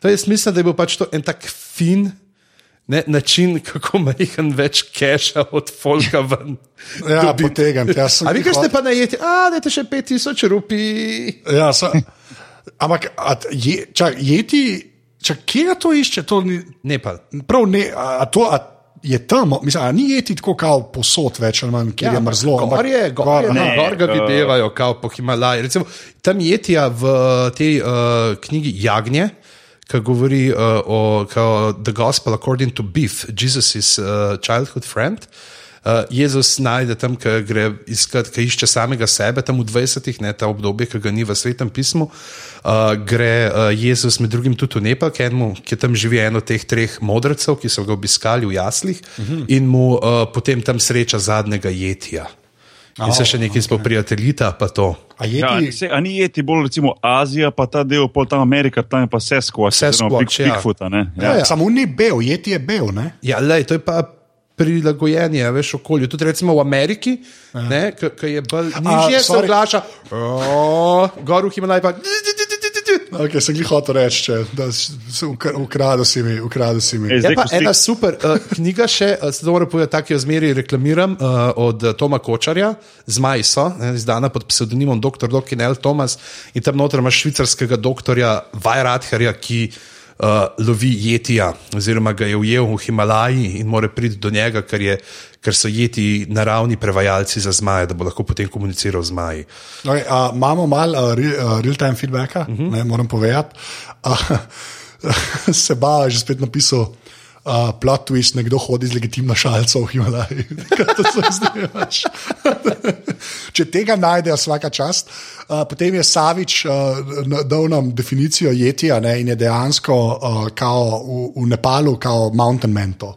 To jaz mislim, da je bil pač to en tak fin ne, način, kako majhen več keša od folka ven. Ja, dobiti. potegam. Ja, A vi greste hot- pa na jeti, a dajte še 5000 rupij. Ja, so, ampak a, je, čak, jeti, čak, kje ga to išče? To ni, Nepal. prav ne, a, a to a je tam, mislim, a ni jeti tako kao posod več ali manj, kjer ja, je mrzlo. ampak Gor je, gor, aha. ne, gor ga uh, videvajo, kao po Himalaji. Recimo, tam jetija v tej uh, knjigi Jagnje, ki govori uh, o kao, The Gospel According to Beef, Jesus uh, childhood friend. Uh, Jezus najde tam, ki gre iskat, ki išče samega sebe, tam v 20-ih, ne ta obdobje, ki ga ni v svetem pismu. Uh, gre uh, Jezus med drugim tudi v Nepal, ki, enemu, ki tam živi eno teh treh modrecev, ki so ga obiskali v jaslih, uh -huh. in mu uh, potem tam sreča zadnjega jetja. In se še nekaj spoprijateljita, pa to. A ja, jeti, se, a ni jeti bolj recimo Azija, pa ta del, pol tam Amerika, tam je pa Sasquatch, oziroma Sasquatch, Big, ja. Bigfoota. Ne? ja, ja. Samo ni bel, jeti je bel. Ne? Ja, lej, to je pa prilagojenje, a veš, okolju. Tudi recimo v Ameriki, ki je bolj nižje, se sorry. oglaša, "O, gor v Himalaj pa. Okay, sem jih hotel reči, če, da se ukradel si mi. Ukradel si mi. Je pa ena super uh, knjiga, še uh, se dobro povedati, tako jo zmeri reklamiram, uh, od Toma Kočarja, Zmaj so, ne, izdana pod psevdonimom Dr. Dokinel Thomas in tam noter imaš švicarskega doktorja Vajratherja, ki uh, lovi jetija, oziroma ga je ujel v Himalaji in more priti do njega, ker, je, ker so jeti naravni prevajalci za zmaje, da bo lahko potem komuniciral z zmaji. Okay, uh, imamo malo uh, re, uh, real-time feedbacka, uh -huh. ne, moram povedati. Uh, se bava, že spet napisal. Uh, plot twist, nekdo hodi z legitimno šalico v Himalaji. Imaš? Če tega najdejo, vsaka čast. Uh, potem je Savič uh, dal nam definicijo jetija ne, in je dejansko uh, kao v, v Nepalu, kao mountain mento.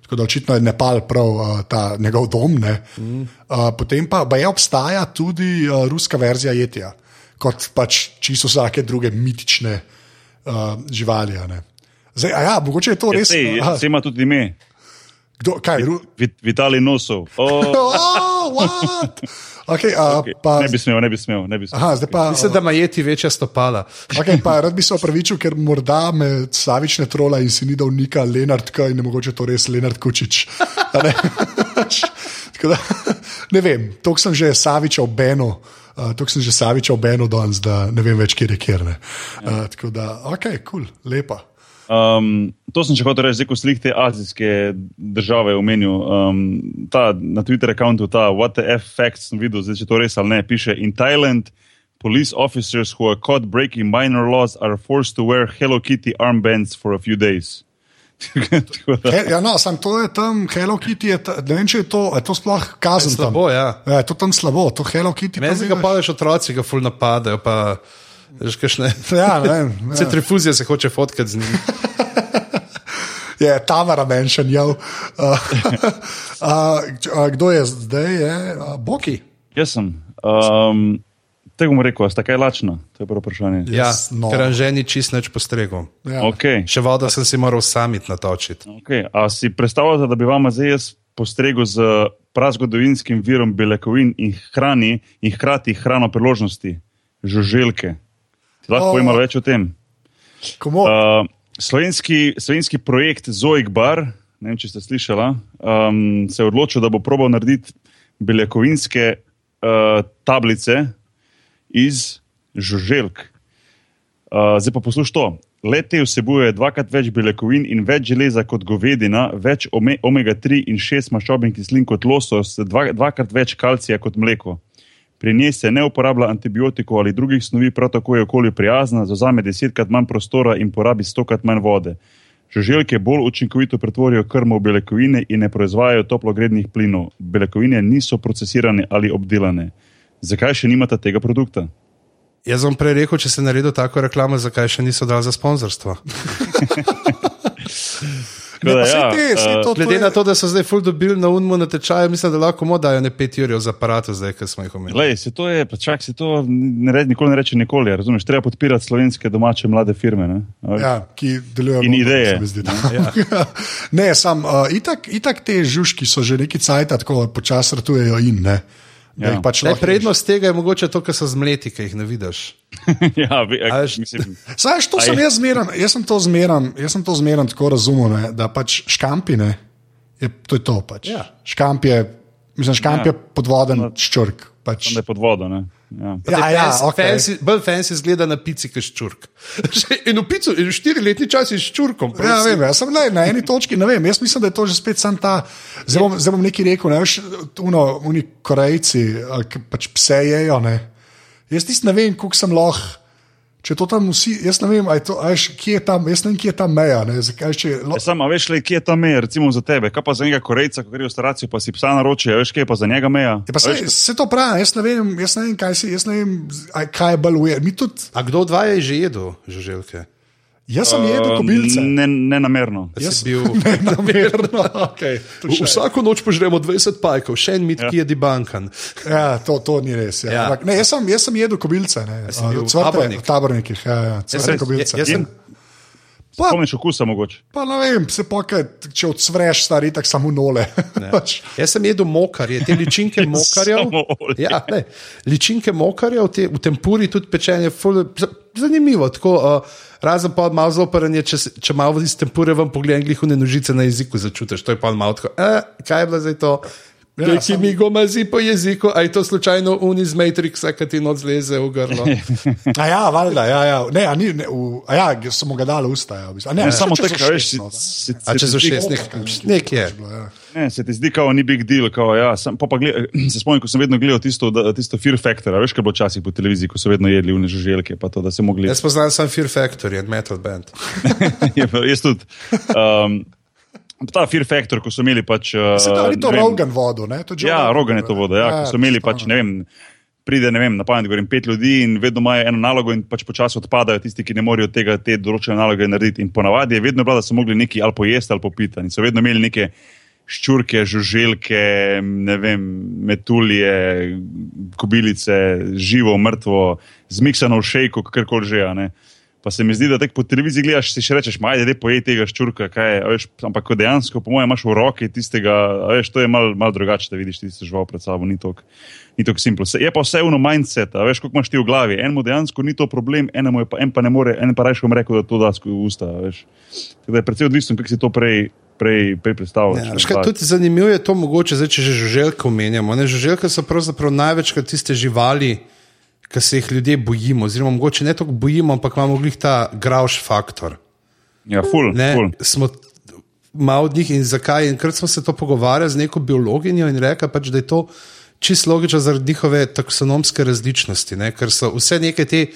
Tako da očitno je Nepal prav uh, ta njegov dom. Mm. Uh, potem pa, pa je obstaja tudi uh, ruska verzija jetija, kot pač čisto vsake druge mitične uh, živali. ne. Zdaj, a ja, mogoče je to Ja, res. sej, aha, sej ima tudi ime. kdo, kaj, Vit- Vitali Nosov. Oh, oh, what? Okay, uh, okay. pa, Ne bi smel, ne bi smel. Ne bi smel. aha, zdaj pa, Mislim, da ima jeti večja stopala. Okay, pa rad bi se opravičil, ker morda me Savič ne trola in si ni dal nika Lenard K in ne mogoče to res Lenard Kučič. A Ne? Da, ne vem, to sem že Saviča v Benu. Uh, to sem že Saviča v Benu danes, da ne vem več, kje je kjer. ne. Uh, tako da, ok, kul, cool, lepa. Um, to sem še hotel reči, zdaj ko slik te azijske države omenil. Um, ta, na Twitter računu ta What the F facts sem videl, zdaj če to res ali ne, piše in Thailand. Police officers who are caught breaking minor laws are forced to wear Hello Kitty armbands for a few days. He, ja, no, sam to je tam, Hello Kitty, je ta, ne vem, če je to, je to sploh kazen tam. Slabo, ja. Ja, je to tam slabo, to Hello Kitty. Tam se ga pa več otroci, ga ful napadajo. Pa, veš, kakšne, Ja, ne vem. Ja. Centrifuzija se hoče fotkati z njim. je Tamara menšan, uh, uh, kdo je zdaj? Je, uh, Boki. Jaz sem. Um, Tega bom rekel, sta kaj lačna? To je prvo vprašanje. Ja, Jaz, no. ker anženi čist neč postregel. Ja. Okay. Še vodo sem si moral samit natočiti. Okay. A si predstavljate, da bi vam zdaj jaz postregel z prazgodovinskim virom beljakovin in, hrani, in hkrati hrano priložnosti, žuželke? Ti lahko O. povem malo več o tem? Komu? Uh, slovenski, slovenski projekt Zoik Bar, ne vem, če ste slišali, um, se je odločil, da bo probal narediti beljakovinske uh, tablice iz žuželk. Uh, zdaj pa poslušaj to. Lete vsebuje dvakrat več beljakovin in več železa kot govedina, več ome, omega-3 in 6 maščobnih kislin kot losos, dva, dvakrat več kalcija kot mleko. Pri njej se ne uporablja antibiotikov ali drugih snovi, prav tako je okolju prijazna, zauzame desetkrat manj prostora in porabi stokrat manj vode. Žuželke bolj učinkovito pretvorijo krmo v beljakovine in ne proizvajajo toplogrednih plinov. Beljakovine niso procesirane ali obdelane. Zakaj še nimate tega produkta? Jaz bom prej rekel, če se naredi tako reklamo, zakaj še niso dali za sponzorstvo. Ne, da, ja, te, eh, to, Glede je, na to, da so zdaj ful dobili na unmu na tečaju, mislim, da lahko mu dajo ne pet jurjev za aparat, zdaj, ki smo jih omenili. Lej, se to je, pa čak, se to ne re, nikoli ne reče nikoli. Razumeš, treba podpirati slovenske domače mlade firme. Ne? Ja, ki delujejo In dobro, ideje. se mi zdi, da. ne, sam, uh, itak, itak te žužki so že neki cajt, tako počasi ratujejo in ne. Ja. pač lahko prednost tega je mogoče to, ker so zmleti, ki jih ne vidiš. ja, Znaš, to sem jaz zmeren, jaz sem to zmeren, jaz sem to zmeren tako razumel, ne, da pač škampine, je, to je to pač. Ja. Škamp je, mislim, škamp Ja. je podvoden ščurk. Pač. da je pod vodo. Ne? Ja. Ja, ja, Fancy- okay. fancy, bolj fancy zgleda na pici, kot ščurk. in v pico, in štiriletni čas je ščurkom. Ja, vem, jaz sem le, na eni točki, ne vem, jaz mislim, da je to že spet sam ta. Zdaj bom, zdaj bom nekaj rekel, ne veš, uno, oni Korejci, ki pač pse jejo. Ne. Jaz tisti ne vem, koliko sem lahko. Če to tam vsi, jaz ne vem, to, a veš, kje je tam, jaz ne vem, kje je ta meja. Ne, zakaj, če, lo, Ja, Samo, a veš, le, kje je ta meja, recimo za tebe? Kaj pa za njega Korejca, ko gre v staracijo, pa si psa naroči, veš, kje je pa za njega meja? je pa A se, veš, se to pravi, jaz ne vem, jaz ne vem, kaj, si, jaz ne vem, a- kaj je baluje. Mi tudi, A kdo dva je že jedel žuželke? Jaz sem jedel kobilce. Um, Ne, ne namerno. Jaz si bil- ne, namerno. Okay, Vsako noč požremo 20 pajkov, še en mit, ja. ki je dibankan. Ja, to, to ni res. Ja. Ja. Ja. Ne, jaz, sem, jaz sem jedel kobilce, ne, si bil cvrte, tabornik? v tabornikih. Ja, ja, Jaz sem, kobilce. jaz sem, Pa- Spomniš okusa mogoče? Pa ne vem, se pokaj, če odsvreš, stari tako samo nole. Pač, Jaz sem jedel mokarje, te ličinke mokarjev. Samo olje. Ja, ne, ličinke mokarjev, te, v tempuri tudi pečenje, ful, zanimivo. Tako, uh, razen pa malo zopranje, če, če malo iz tempure vam pogledam, glihune nožice na jeziku začutiš. To je pa malo tako, eh, kaj je bilo zdaj to? Ja, Ja, ki sam- mi go mazi po jeziku, a je to slučajno uni iz Matrixa, ki ti noč zleze v grlo. a ja, valjda, ja, ja. Ne, a ni, ne, v, a ja, sem mu ga dal v usta. Ja, v bistvu. A ne, Ne, vse, samo tako, veš, no, če so šest, nek, nek je. Ja. Ne, se ti zdi, kao ni big deal. Kao, ja, sem, pa pa gled, se spomnim, ko sem vedno gledal tisto, da, tisto Fear Factor, a veš, kaj bilo včasih po televiziji, ko so vedno jedli v nežuželke, pa to, da se mogli. Jaz poznam sam Fear Factory in Metal Band. Je pa- Jaz tudi. Um, ta Fear Factor, ko so imeli pač. Uh, Se da, ni to Rogan vodo, ne? To Ja, Rogan, je to voda. Ja, ko so imeli pač, ne vem. Pride, ne vem, na pamet govorim, pet ljudi in vedno imajo eno nalogo, in pač počasi odpadajo tisti, ki ne morejo tega, te določene naloge narediti. In ponavadi je vedno bilo, da so mogli nekaj ali pojesti ali popiti. In so vedno imeli neke ščurke, žuželke, ne vem, metulje, kobilice, živo, mrtvo, zmiksano v šejku, kakorkoli že. ne. Pa se mi zdi, da po televiziji gledaš, si še rečeš, majde, da pojej tega ščurka, kaj je, a veš, ampak ko dejansko, po mojem, imaš v roki tistega, veš, to je malo mal drugače, da vidiš tisto žival pred sabo, ni tako simplo. Se- Je pa vse uno mindset, veš, koliko imaš ti v glavi. Enemu dejansko ni to problem, enemu je pa, en pa ne more, en pa rajš vam rekel, da to da skozi usta, veš. Tako da je predvsej odvisno, kako si to prej, prej, prej predstavljaš. Ja, veš kaj, tudi zanimivo je to, mogoče, zdaj, če že žuželke omenjamo. Ne, žuželke so pravzaprav največkrat tiste živali, ki se jih ljudje bojimo. Oziroma, mogoče ne toliko bojimo, ampak imamo glih ta grauš faktor. Ja, ful, Ne, ful. smo malo od njih in zakaj. In krat smo se to pogovarjali z neko biologinjo in rekla, pač, da je to čisto logično zaradi njihove taksonomske različnosti. Ne? Ker so vse neke te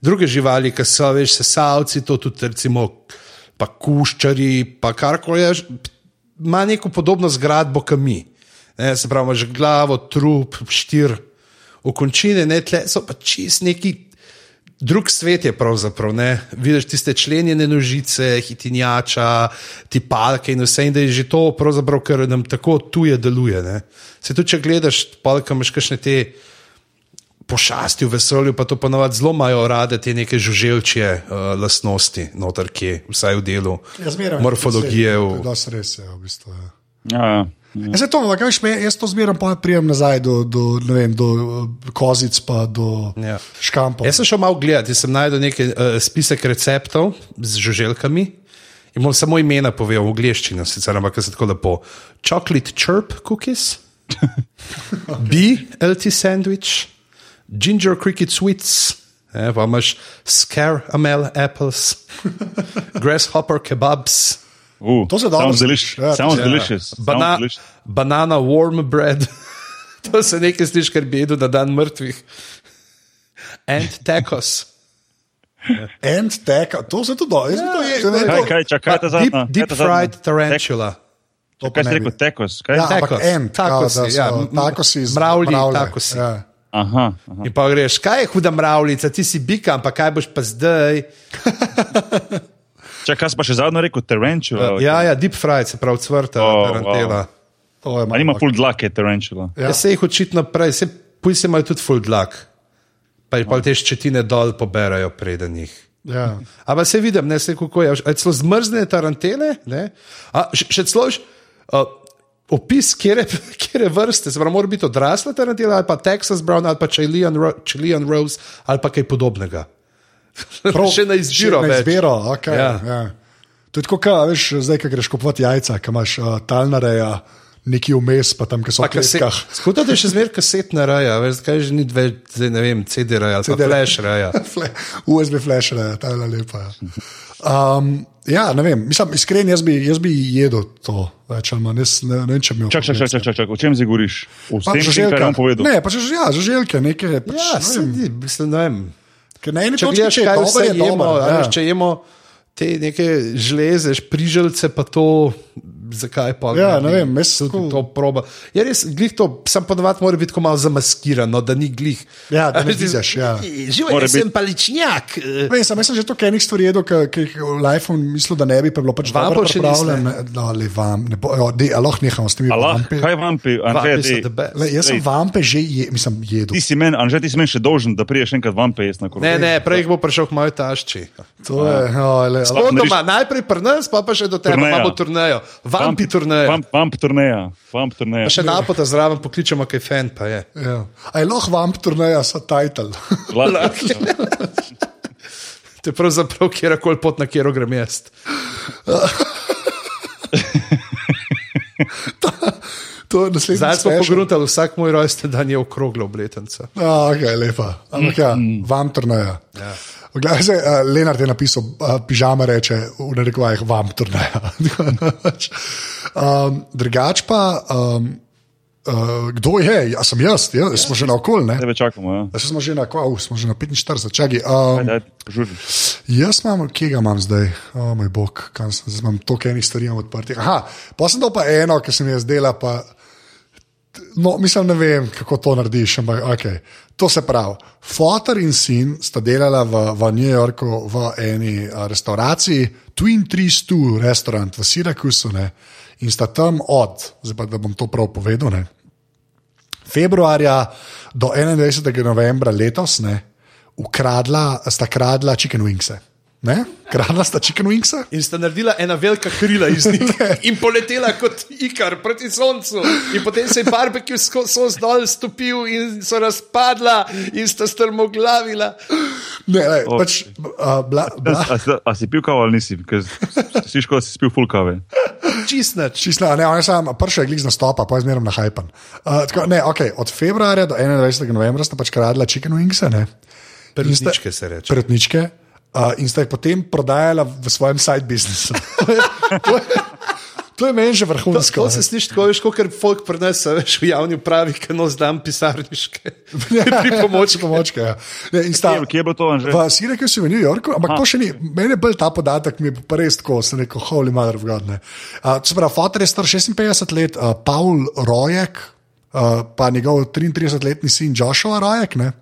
druge živali, ki so več sesalci, to tudi recimo pa kuščari, pa karkoli je, ima neko podobno zgradbo, kot mi. Ne, se pravi, imaš glavo, trup, štir, okončine, ne tle, so pa čist neki drug svet je pravzaprav. Ne? Vidiš tiste členjene nožice, hitinjača, tipalke in vse, in da je že to pravzaprav, kar nam tako tuje deluje. Ne? Se tudi, če gledaš, palka imaš kakšne te. Pošasti v vesolju, pa to ponovadi zelo imajo rade te neke žuželčje uh, lastnosti, noter kje, vsaj v delu Ja, zmeraj. morfologije. To V, je res, ja, v bistvu. Ja. Ja, ja. Ja, se to, ampak, veš, jaz to zmeraj pa prijem nazaj do, do, vem, do eh, kozic, pa do Ja. škampov. Jaz sem šel malo gledati, jaz sem najdel nekaj uh, spisek receptov z žuželkami. In bom samo imena povedal v angleščini, sicer ampak se tako lepo. Chocolate chirp cookies, B, LT sandwich, ginger cricket sweets, eh, pa imaš scaramel apples, grasshopper kebabs, Uh, To se dobro sounds sliši. delicious. Ja, Sounds ja. bana banana warm bread. to se nekaj sliši, kar bi jedel na dan mrtvih. And tacos. And teka, to se tudi dobro. Jaz bi to ne, Kaj, kaj, čakaj, ta deep, deep fried tarantula. to pa Kaj si rekel, tekos? Kaj? Ja, Tacos. en, da so ja. tacosi iz Mravlji tacosi. Ja. Aha, aha. In pa greš, kaj je huda mravljica, ti si bika, ampak kaj boš pa zdaj? Čakaj, kaj si pa še zadnjo rekel, tarantula? Ja, ja, deep fried, se pravi, cvrta, Oh, oh, tarantela. wow. To je A nima malo- full dlake tarantula? Ja. Ja. Se jih očitno prej, se pujsi imajo tudi full dlak. Pa jih pa te ščetine dol poberajo preden jih. Ja. Ampak se vidim, ne se kako je. Celo zmrzne tarantele, ne? A, še, še celo uh, opis, kje je vrste, se pravi, mora biti odrasla tarantela ali pa Texas Brown ali pa Chilean, Ro Chilean Rose ali pa kaj podobnega. Prav, še na izbiro. Še na več. izbiro, okay, ja. Ja. To je tako, kaj, veš, zdaj, ko greš kupovati jajca, ki imaš uh, talnareja, neki vmes, pa tam, ki so v kaset, kletkah. Skuto je še zmeraj kasetna raja, veš, kaj že ni več, zdaj ne vem, CD pa CD flash. Fle- USB flashere, ta je lepa. ja. Um, ja, ne vem, mislim, iskreni, jaz bi, jaz bi jedel to več ali manj, jaz ne, ne vem, če mi Čak, čak, čak, čak, čak, čak, o čem zdaj govoriš? O tem, kar je žuželka. on povedal. Ne, pa če že ja, žuželke, neke. Pač, Ja, ne vem, sedi, mislim, ne vem. Ker na eni Če točki, gledaš, če je vse je jemo, dober. a Ja. če jemo te neke žleze, priželce, pa to zakaj pa Ja, ne vem, jaz tudi tako- to proba. Je res, glih to, sam ponovadi mora biti tako malo zamaskirano, da ni glih. Ja, da ne vidiš, ja. Mora jaz sem paličnjak. eh. Vem, sem, že toliko enih stvari jedel, ki jih v lifeu mislil, da ne bi, pa bilo pač Vampov dobro še pripravljeno. No, le vam, ne bo, jo, de, a lahko nehamo s temi Allah, vampi. kaj vampi, Anže. Le, jaz sem vampe že je, mislim, jedel. ti si meni, Anže, ti si meni še dolžen, da priješ enkrat vampe jesti na koro. Ne, ne, prej jih bo prišel k moji tašči. To je, oh, le, Sploh To ne doma, najprej pri nas, pa, pa še do Turneja. imamo turnejo. Vampi turnejo. Vamp, vamp turneja, vamp turneja. Pa še napota zraven pokličemo, kaj fan pa je. ja. A je lahko vamp turneja sa title? To je pravzaprav kjerkoli pot, na kjer grem jaz. Zdaj smo pogruntali, vsak moj rojsten dan je okrogla obletnica. A, ok, lepa. Ampak ja, vam turneja. Ja. Glej, se, uh, Lenart je napisal, uh, pižama reče, v narekovajih vam turneja. um, drugač pa, um, uh, kdo je? Ja, sem jaz, ja, smo že na okol, ne? Tebe čakamo, ja. Ja, smo že na, oh, smo že na 45, čakaj. Um. Jaz imam, kje ga imam zdaj, o oh, moj bog, kam sem, zdaj imam toliko enih stvari odprtih. Aha, pa sem dal pa eno, ki sem jaz dela, pa no, mislim, ne vem, kako to narediš, ampak okay. To se pravi. Fotor in sin sta delala v, v New Yorku v eni a, restauraciji, Twin Trees 2 restaurant v Syracusu ne, in sta tam od, zdaj pa da bom to prav povedal, ne, februarja do 21. novembra letos ne, ukradla, sta kradla chicken wings. Ne? Kradla sta chicken wings. In sta naredila ena velika krila iz njih in poletela kot ikar proti soncu. In potem se je barbecue sos dol stopil in so razpadla in sta strmoglavila. Ne, ne, O. pač, uh, bla, bla, A, si- a si pil kavo ali nisi? Ker si škoda, si spil full kave. Čistnač. Čisto, ne, on je sam prvi je glik z nastopa, pa je zmeraj na hajpan. Uh, tako, ne, okay, od februarja do 21. novembra sta pač kradla chicken wings, ne? Perutničke se reče. Perutničke. Uh, in sta jih potem prodajala v svojem side businessu. to, je, to, je, to je meni že vrhunsko. To se sliši tako, veš, kot folk prenese veš, v javni upravi, ki nos dan pisarniške. Pri pomoči. pomočke. Ja. Ne, in sta, Kje, kje je bilo to, Anže? V Syracusu v New Yorku, ampak to še ni. Meni je bolj ta podatek, mi je pa res tako, sem rekel, holy mother of God. ne. Uh, to se pravi, fotor je star 56 let, uh, Paul Rojek, uh, pa njegov 33-letni sin Joshua Rojek. Ne.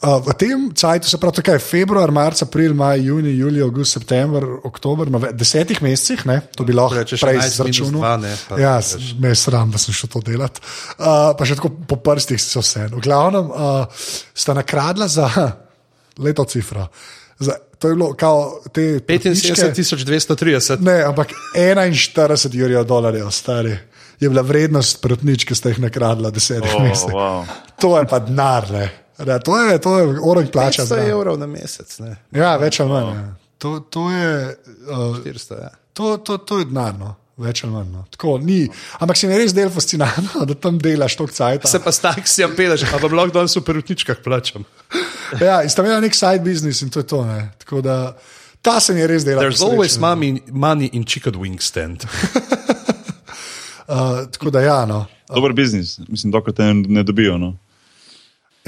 Uh, v tem času, se pravi, tukaj februar, marc, april, maj, juni, julij, august, september, oktober, nove, desetih mesecih, ne, to bi lahko Rečeš prej 11 minus izračunal. Ja, veš. me je sram, da sem šel to delati. Uh, pa še tako po prstih so vse. V glavnem uh, sta nakradla za leto cifra. Za, to je bilo kao te 75 230. Ne, ampak 41 jurjev dolarjev, stari. Je bila vrednost protničke, ki ste jih nakradla desetih Oh, mesecev. wow. To je pa denar, ne. Ja, to je, to je orang plača. 500 zraven. evrov na mesec, ne. Ja, več ali manj. Ja. To, to je. Uh, 400, ja. To, to, to je denar, no. več ali manj. No. Tako, ni. Ampak se mi res del fascinantno, da tam delaš toliko cajt. Se pa s taksijem peleš, pa bom lahko danes v perutničkah plačam. Ja, in sta imela nek side business in to je to. Ne. Tako da ta se mi je res delal. There's always money, money in chicken wing stand. Uh, tako da ja, no. Dober biznis, mislim, dokler te ne dobijo. No.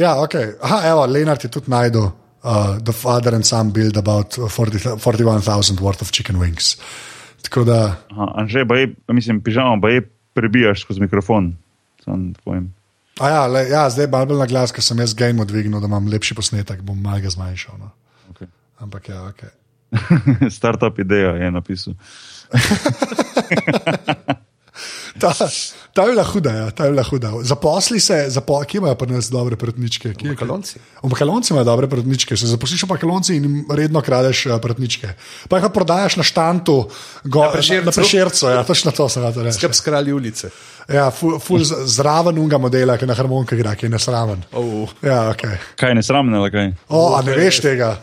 Ja, ok. Aha, evo, Lenart je tudi najdel. Uh, the father and son build about 40 41,000 worth of chicken wings. Tako da, Aha, Anže, pa je, mislim, pižamo, pa je prebijaš skozi mikrofon. A ja, le, ja, zdaj malo bolj na glas, ker sem jaz game odvignil, da imam lepši posnetek, bom malo ga zmanjšal. No. Okay. Ampak ja, ok. Startup ideja je napisal. Ta, ta je bila huda, ja, ta je bila huda. Zaposli se, zapo, kje imajo pri nas dobre protničke? Kje, Makalonci. V Makalonci imajo dobre protničke, se zaposliš v Makalonci in redno kradeš uh, protničke. Pa jih pa prodajaš na štantu, go, na Prešercu. na prešercu, ja, točno to se rado reče. Skrb skrali ulice. Ja, ful, ful zraven unga modela, ki na harmonika igra, ki je nesraven. Oh. Ja, okay. Kaj ne sramne, ali kaj? O, a ne veš tega?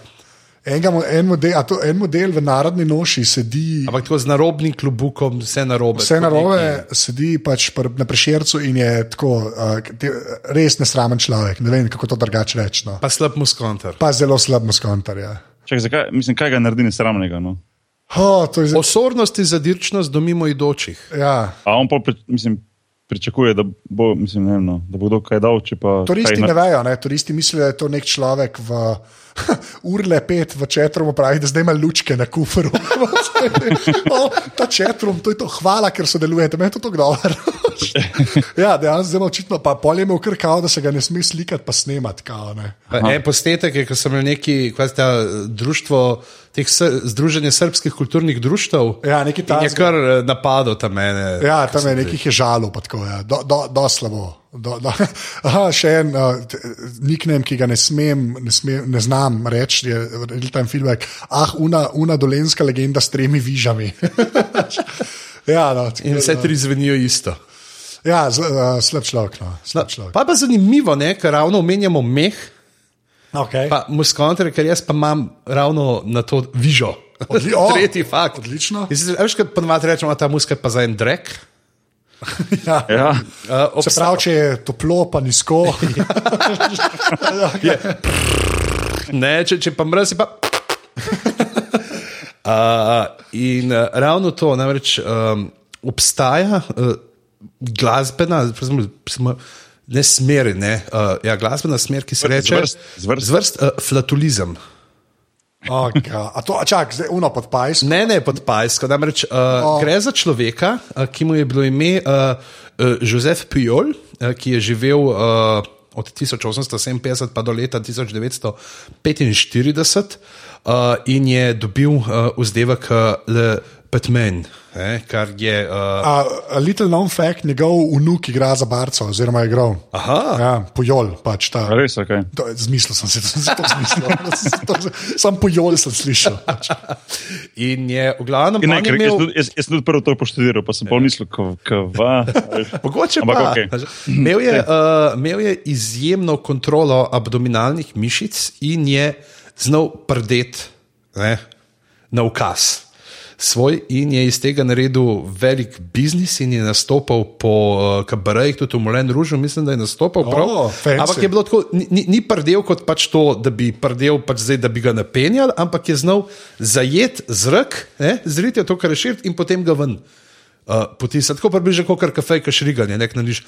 Enga, mo- en, model, a to, en model v narodni noši sedi. Ampak tako z narobnim klubukom, vse narobe. Vse narobe sedi pač na prešercu in je tako, uh, te, res nesramen človek. Ne vem, kako to drugače reči. No. Pa slab muskontar. Pa zelo slab muskontar. Ja. Čak, zakaj, mislim, kaj ga naredi nesramnega? No? Oh, to je zelo. Osornost in zadirčnost do mimo idočih. Ja. A on pa, mislim, pričakuje, da bo, mislim, ne vem, no, da bo kdo kaj dal. Pa, Turisti kaj ne vejo, ne? turisti mislijo, da je to nek človek v urle pet v četrumu, pravi, da zdaj ima lučke na kufru. o, ta četrum, to je to, hvala, ker sodelujete, meni je to tako dobro. ja, dejansko zelo očitno, pa polje imel kar kao, da se ga ne sme slikati, pa snemati. Kao, ne. Pa En posnetek je, ko sem imel neki, kaj ste, društvo, teh združenje srpskih kulturnih društev. Ja, nekaj In je kar eh, napadal tam mene. Ja, tam je nekih je žalov, pa tako je, do, do, do slabo. Do, do. Aha, še en uh, nickname, ki ga ne smem, ne, smem, ne znam reči, je real time feedback. Ah, una, una dolenska legenda s tremi vižami. ja, no, tako In vse da- tri zvenijo isto. Ja, zl, uh, slab človek. No, slab človek. Pa je pa zanimivo, ne, ker ravno omenjamo meh, Okay. pa muskontre, ker jaz pa imam ravno na to vižo. Odli- o, Tretji fakt. odlično. Veš, kaj ponovadi rečemo, ta muska je pa za en drek. Ja. Ja, Uh, Se pravi, če je toplo, pa nizko. Ne, če, če pa mrzi, pa. uh, in uh, ravno to, namreč um, obstaja uh, glasbena, smo- ne smer, ne, uh, ja, glasbena smer, ki se Zvrst, reče zvrst, zvrst. zvrst uh, flatulizem. Okay. A to, a čak, zdaj uno pod pajs. Ne, ne pod Pajsko. Namreč uh, oh. gre za človeka, uh, ki mu je bilo ime uh, uh, Jozef Pujol, uh, ki je živel uh, od 1857 pa do leta 1945 uh, in je dobil uh, vzdevek uh, Le Petmen, eh, kar je. Uh, A, a little known fact, njegov vnuk igra za barco, oziroma je igral. aha, Ja, pojol pač ta. res, ok. To, zmislil sem da sem si to zmislil. Sam pojol sem slišal. Pač. in je v glavnem Ne, ker, jaz, imel. tudi- jaz, jaz sem tudi prvo to poštudiral, pa sem pol mislil, kva. Mogoče pa. okej. Imel, je, uh, imel je izjemno kontrolo abdominalnih mišic in je znal prdeti ne, na ukaz. Svoj in je iz tega naredil velik biznis, in je nastopal po uh, kabarejih, tudi v Molen Ružu, mislim, da je nastopal. O, prav. fancy. ampak je bilo tako, ni, ni- prdel kot pač to, da bi prdel, pač zdaj, da bi ga napenjal, ampak je znal zajet zrak, zriti to, kar je širt, in potem ga ven uh, potisniti. Tako približno kot kar kafej, ki šriganje, nek naniš.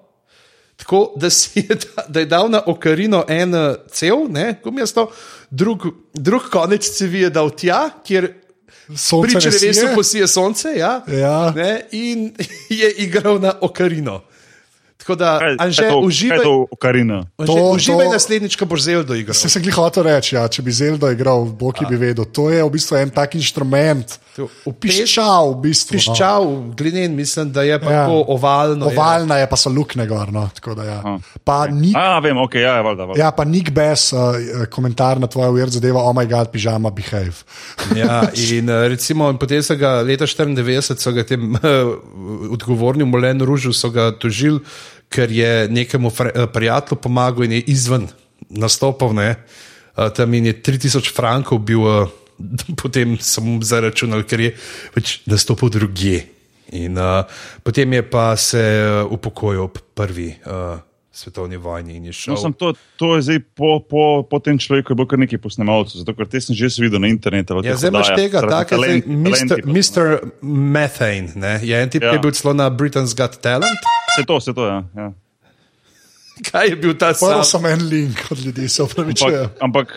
Tako da je da, si je, da, je dal na Okarino en uh, cel, ne, mesto, drug, drug konec cevi je dal tja, kjer Sonce pri črevesu posije sonce, ja, Ja. ne, in je igral na Okarino. Tako da, Anže, to, uživaj, to? Anže, To- uživaj to- naslednjič, ko boš Zeldo igral. Se sem jih hotel reči, ja, če bi Zelda igral, Bog ki bi vedel. To je v bistvu en tak inštrument. Piščal, v bistvu. no. Piščal, glinen, mislim, da je pa Ja. tako ovalno. je. Ovalna je, pa so lukne gor. No, tako da, ja. Pa Nick, A, vem, ok, ja, je valjda. valjda. ja, pa Nick Bess, uh, komentar na tvojo ujer zadeva, oh moj god, pižama, behave. Ja, in eh, recimo, in potem so ga leta 94, so ga tem uh, odgovorni v Molenu Ružu, so ga tožili, ker je nekemu eh, prijatelju pomagal in je izven nastopal. Ne, uh, tam je 3000 frankov bil, uh, potem samo zaračunal, ker je pač nastopil drugje. In uh, potem je pa se upokojil ob prvi. Uh, Svetovni vojni in je šel. No, sem to, to je zdaj po, po, po tem človeku, je bilo kar nekaj posnemalcev, zato ker te sem že videl na internetu. Ja, zdaj imaš tega, tako je Mr. Methane. Ne? Je en tip, ja. ki Ja. je bil celo na Britain's Got Talent. Se to, se to, ja. ja. Kaj je bil ta Prvo sam? sem en link od ljudi, se Ampak, upravičujem. ampak,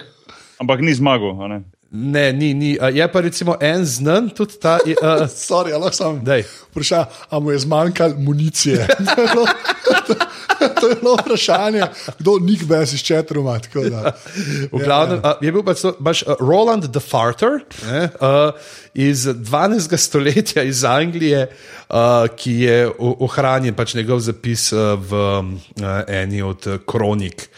ampak ni zmagal. a ne. Ne, ni, ni. Je pa recimo en znan, tudi ta. Uh, Sorry, ali lahko sem Daj. vprašal, ali mu je zmanjkalo municije. to je bilo- To je bilo vprašanje, kdo Nick Bess iz Četruma. v glavnem, uh, je bil pa celo- baš Roland the Farter ne, uh, iz 12. stoletja iz Anglije, uh, ki je ohranjen pač njegov zapis uh, v um, eni od kronik.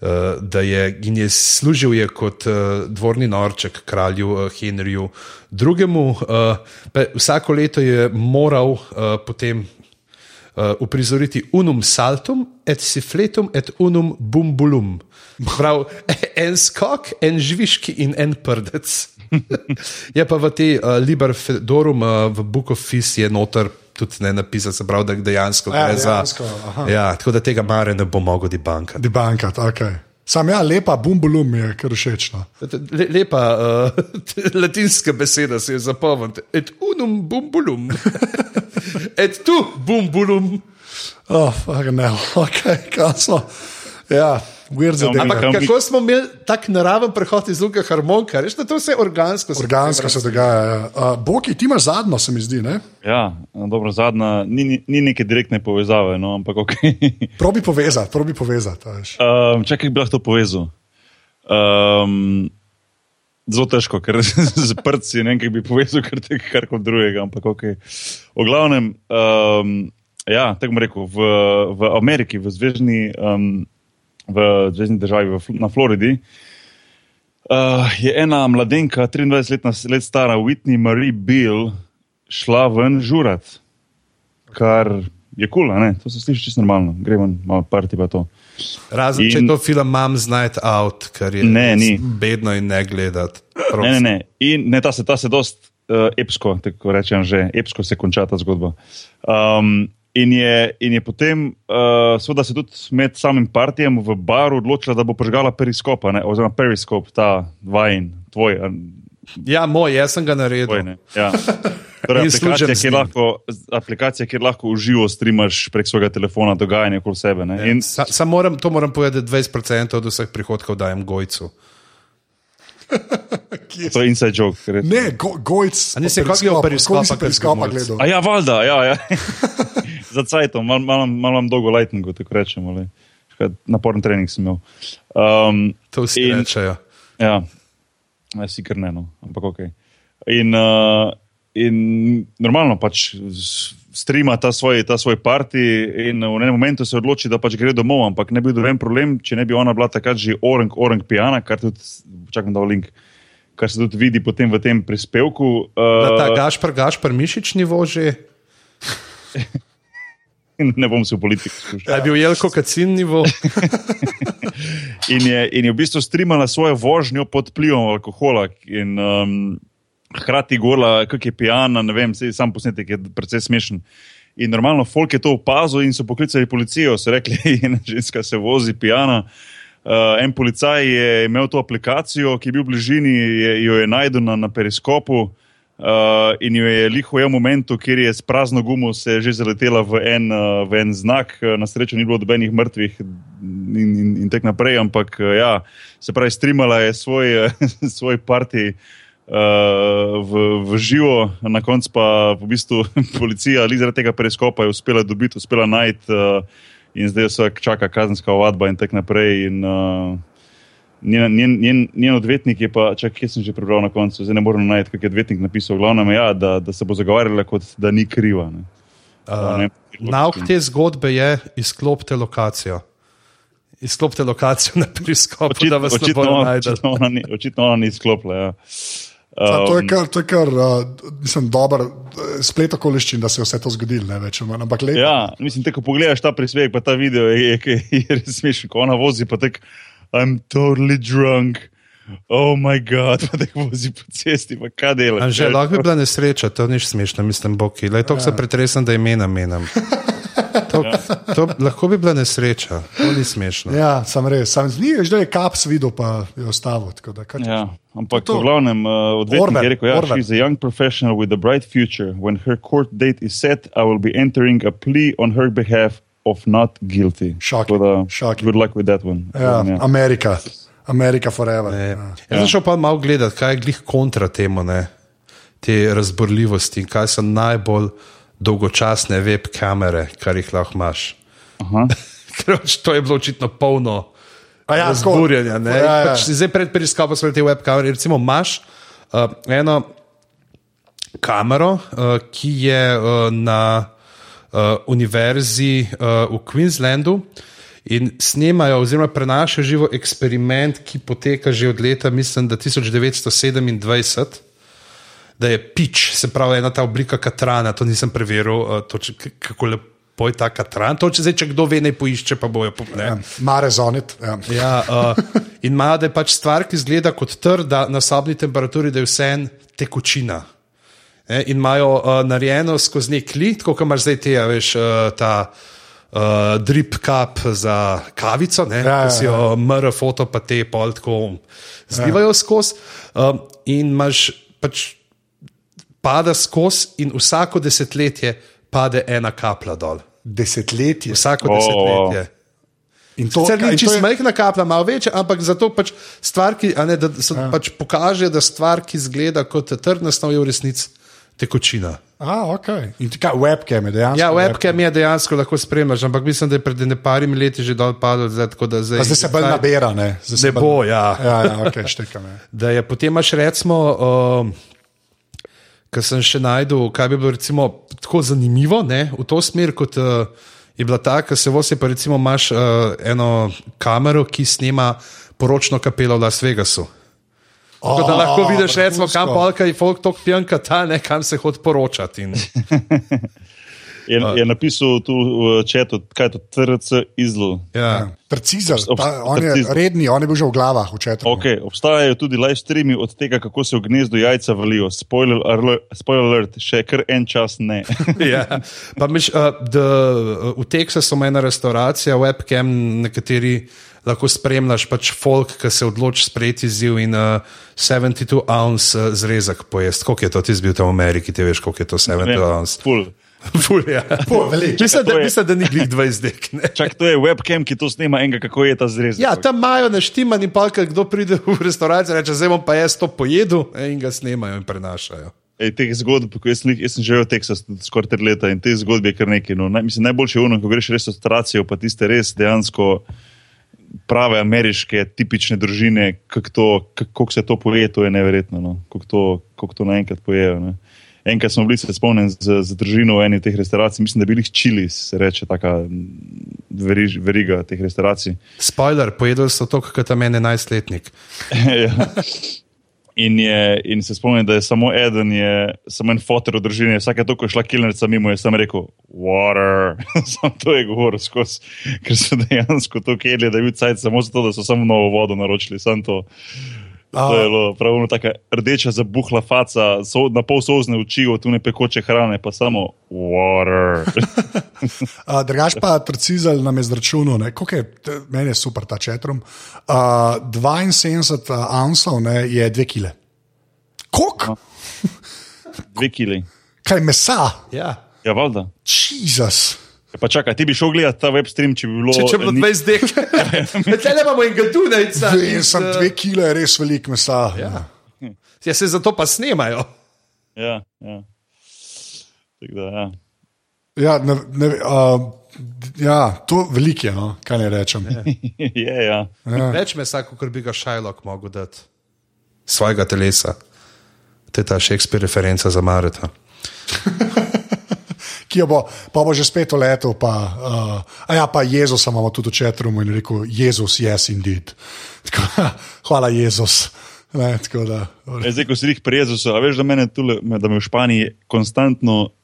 Uh, da je, in je služil je kot uh, dvorni norček kralju uh, Henryju II. Uh, vsako leto je moral uh, potem uprizoriti unum saltum, et sifletum, et unum bumbulum. Prav, en skok, en žviški in en prdec. je pa v tej uh, Liber Fedorum, uh, v Book of Fis je noter tudi ne se pravi, da dejansko Ja, za. dejansko, aha. Ja, tako da tega mare ne bo mogel debankati. Debankat, ok. Sam ja, lepa, bumbulum je kar všeč. Le, lepa uh, latinska beseda se je zapomnila. Et unum bumbulum. Et tu bumbulum. Oh, fuck ne, ok. Ja, weird Ja, zadeva. Ampak kako smo imeli tak naraven prehod iz Luka harmonika, reš, da to vse organsko se Organsko se dogaja. Ja. Uh, Boki, ti imaš zadnjo, se mi zdi. Ne? Ja, dobro, zadnja, ni, ni, ni neke direktne povezave, no, ampak ok. Probi povezati, probi povezati. Um, če kako bi lahko to povezal? Um, zelo težko, ker zaprt si ne vem, kako bi povezal kar tek- karkoli drugega. Ampak ok. V glavnem, um, ja, tako bom rekel, v, v Ameriki, v zvezdni, um, v zvezdni državi, v, na Floridi. Uh, je ena mladenka, 23 letna, let stara Whitney Marie Bill, šla ven žurat, kar je kul, cool, to se sliši čisto normalno, gremo malo parti pa to. Razen če In- je to film Mom's Night Out, kar je Ne, ni. bedno in ne gledati. Ne, ne, ne. In ne, ta se, ta se dost uh, epsko, tako rečem, že epsko se konča ta zgodba. Um, in, je, in je potem, uh, seveda, se tudi med samim partijem v baru odločila, da bo požgala periskop, ne, oziroma periskop, ta vajen, tvoj. a, Ja, moj, jaz sem ga naredil. tvoj ne, ja. Torej, aplikacija, kjer lahko, aplikacija, kjer lahko uživo streamaš prek svojega telefona dogajanje okoli sebe. Ne. In, Sa, sam moram, to moram povedati, da 20% od vseh prihodkov dajem gojcu. to je inside joke. res. Ne, go, gojc. A nisi pa kakega periskopa, periskopa, koliko si kakega periskopa mojc? gledal? A ja, valjda, ja, ja. za cajtom, malo mal, mal imam dolgo lightningu, tako rečemo. le. Naporen trening sem imel. Um, To vsi In- rečejo. ja, ja, si kar ne, no, ampak ok. In, uh, in normalno pač s- streama ta svoj, ta svoj parti in v enem momentu se odloči, da pač gre domov, ampak ne bi bil noben problem, če ne bi ona bila takrat že orang, orang pijana, kar tudi, čakam da link, kar se tudi vidi potem v tem prispevku. Da ta Uh, Gašpar, Gašpar Mišič nivo že, ne bom se v politiko spuščal. da je bil Jelko Kacin nivo. In je, in je v bistvu streamala svojo vožnjo pod vplivom alkohola. In, um, hkrati govorila, kako je pijana, ne vem, sam posnetek je precej smešen. In normalno, folk je to opazil in so poklicali policijo, so rekli, ena ženska se vozi pijana. Uh, en policaj je imel to aplikacijo, ki je bil v bližini, je, jo je najdel na, na periskopu uh, in jo je liho v momentu, kjer je s prazno gumo se že zaletela v en, uh, v en znak. Uh, Na srečo ni bilo dobenih mrtvih in, in, in tako naprej, ampak ja, se pravi, streamala je svoj, svoj parti. Uh, v, v živo, na koncu pa v bistvu policija, ali zaradi tega preiskopa, je uspela dobiti, uspela najti, uh, in zdaj se čaka kazenska ovadba in tako naprej. In, uh, njen, njen, njen, njen odvetnik je pa, čakaj, kje sem že prebral na koncu, zdaj ne morem najti, kaj je odvetnik napisal. Glavno je, ja, da, da se bo zagovarjala, kot da ni kriva. Ne. Uh, ne, Nauk te zgodbe je izklopite lokacijo. Izklopite lokacijo na periskopu, da vas ne bodo ona- najdel. očitno, ona ni, očitno ona ni izklopila. Ja. A, to je Um, kar, to je kar uh, mislim, dober splet okoliščin, da se je vse to zgodilo. Ne, ampak lepo. Ja, mislim, te, ko pogledaš ta prispevek, pa ta video je, je, je, je res smešen, ko ona vozi, pa tako, I'm totally drunk. Oh, moj bog, pa tako vozi po cesti, pa kaj delaš. Anže, lahko bi bila nesreča, to ni smešno, mislim, boki. Le to se pretresem, da imena menam. To, to, lahko bi bila nesreča, to ni smešno. Ja, sam res. Sam z njim je že kaps videl, pa je ostavil. tako da, Ja, ampak To- v glavnem, uh, odvetnik Orwell, je rekel, ja, Orwell. she's a young professional with a bright future. When her court date is set, I will be entering a plea on her behalf of not guilty. Shocking, da, shocking. Good luck with that one. Ja, Ja. Amerika, Amerika forever. Ne. Ja. Jaz sem šel pa malo gledati, kaj je glih kontra temu, ne? te razborljivosti in kaj so najbolj dolgočasne web kamere, kar jih lahko imaš. To je bilo očitno polno A ja, razburjenja. Ja, ja. Pač zdaj pred periskopom so te web kamere. Recimo imaš uh, eno kamero, uh, ki je uh, na uh, univerzi uh, v Queenslandu. In snemajo, oziroma prenašajo živo eksperiment, ki poteka že od leta, mislim, da 1927, da je pič, se pravi, ena ta oblika katrana, to nisem preveril, uh, to, kako lepo poj ta katran. To, če, zdaj, če kdo ve, ne poišče, pa bojo. po- Ne. Ja, Mare zonit. Ja. Ja, uh, in imajo, da je pač stvar, ki izgleda kot trda na sobni temperaturi, da je vse en tekočina. Ne, in imajo uh, narejeno skozi nek lit, kot imaš zdaj te, a veš, uh, ta uh, drip kap za kavico, ne, Ja, ja, ja, ki si jo mr foto, pa te pol tako zlivajo ja. skozi. Um, in imaš pač pada skozi, in vsako desetletje pade ena kapla dol. Desetletje. Vsako oh, desetletje. In to, Sicer ni to čisto je- majhna kaplja, malo večja, ampak zato pač stvar, ki a ne, da se ja. pač pokaže, da stvar, ki izgleda kot trdna snov, je v resnici tekočina. A, okay. In kaj, webcam je dejansko. Ja, webcam je dejansko lahko spremljaš, ampak mislim, da je pred neparimi leti že dol padel, zdaj, tako da zdaj. Pa zdaj se bolj nabira, ne? Zdaj se Ne bolj- bo, ja. Ja, ja, ok, štekam. Ja. Da je potem imaš recimo. Um, Ker sem še najdel, kaj bi bilo recimo, tako zanimivo ne, v to smer, kot uh, je bila ta, ker se vosi, pa recimo imaš uh, eno kamero, ki snema poročno kapelo v Las Vegasu. Tako da lahko vidiš, recimo, kam polka je folk tok pjanka ta, ne, kam se hod poročati. In, Je, je napisal tu v četu, kaj je to, TRC izlo. ja. Precizar, Ob- ta, on je redni, on je bil že v glavah v četu. Okay, obstajajo tudi live streami od tega, kako se v gnezdu jajca valijo. Spoiler, alert, spoiler alert, še kar en čas ne. ja. Pa miš, uh, da, uh, v Teksasu ima ena restauracija, webcam, na kateri lahko spremljaš pač folk, ki se odloči sprejeti izziv in uh, 72 ounce uh, zrezek pojesti. Koliko je to ti zbil tam v Ameriki, ti veš, koliko je to 72 ounce? Ful. Ful, ja. Ful, mislim, da, to je- mislim, da ni glih 20 dek. ne. Čak, to je webcam, ki to snema enega, kako je ta zrezek. Ja, tam imajo naštiman in pa, kdo pride v restavracijo, reče, zdaj bom pa jaz to pojedel e, in ga snemajo in prenašajo. Ej, teh zgodb, ko jaz, jaz sem živel v Teksasu skoraj tri leta in te zgodbe je kar nekaj. No. Naj, mislim, najboljše je ono, ko greš v restauracijo, pa tiste res dejansko prave ameriške, tipične družine, kako kako se to poje, to je neverjetno. No. Kako to, kako to naenkrat pojejo. Ne. Enkrat smo bili, se spomnim, z, z družino v eni od teh restauracij, mislim, da bil jih čili, se reče, taka mm, veriž, veriga teh restauracij. Spoiler, pojedel so to, kot tam en 11-letnik. ja. In, je, in se spomnim, da je samo eden, je, samo en fotor v družini, vsake to, ko je šla kilnerca mimo, je sam rekel: Water. samo to je govoril skozi, ker so dejansko to kelje, da je bil cajt samo zato, da so samo novo vodo naročili. Samo to. To je bilo pravno tako rdeča, zabuhla faca, so, na pol sozne oči, tu ne pekoče hrane, pa samo water. Drugač pa Trcizel nam je zračunal, ne, koliko je, meni je super ta četrum. Uh, 72 ouncev ne, je 2 kile. Koliko? Dve kili. Kaj mesa? Ja. Ja, valjda. Jezus. Ja, Pa čakaj, ti bi šel gledati ta web stream, če bi bilo. Če, če bi bilo ni- 20 dek, tle ne imamo enega tunajca. Vem, sem 2 kile, je res veliko mesa. Ja. Ja, se zato pa snemajo. Ja, ja. Da, ja. Ja, ne, ne, uh, ja, to veliko je, no, kaj ne rečem. je, ja. Več mesa, kot bi ga Šajlok mogel dati. Svojega telesa. To je ta Shakespeare referenca za Mareta. Ki jo bo, pa bo že spet letel. Pa, uh, a ja, pa Jezus imamo tudi v četrumu in rekel: Jezus, yes, indeed. Tako, da, hvala, Jezus. Ne, da, E, zdaj, ko si jih prejezel, a veš, da, tule, da me v Španiji konstantno,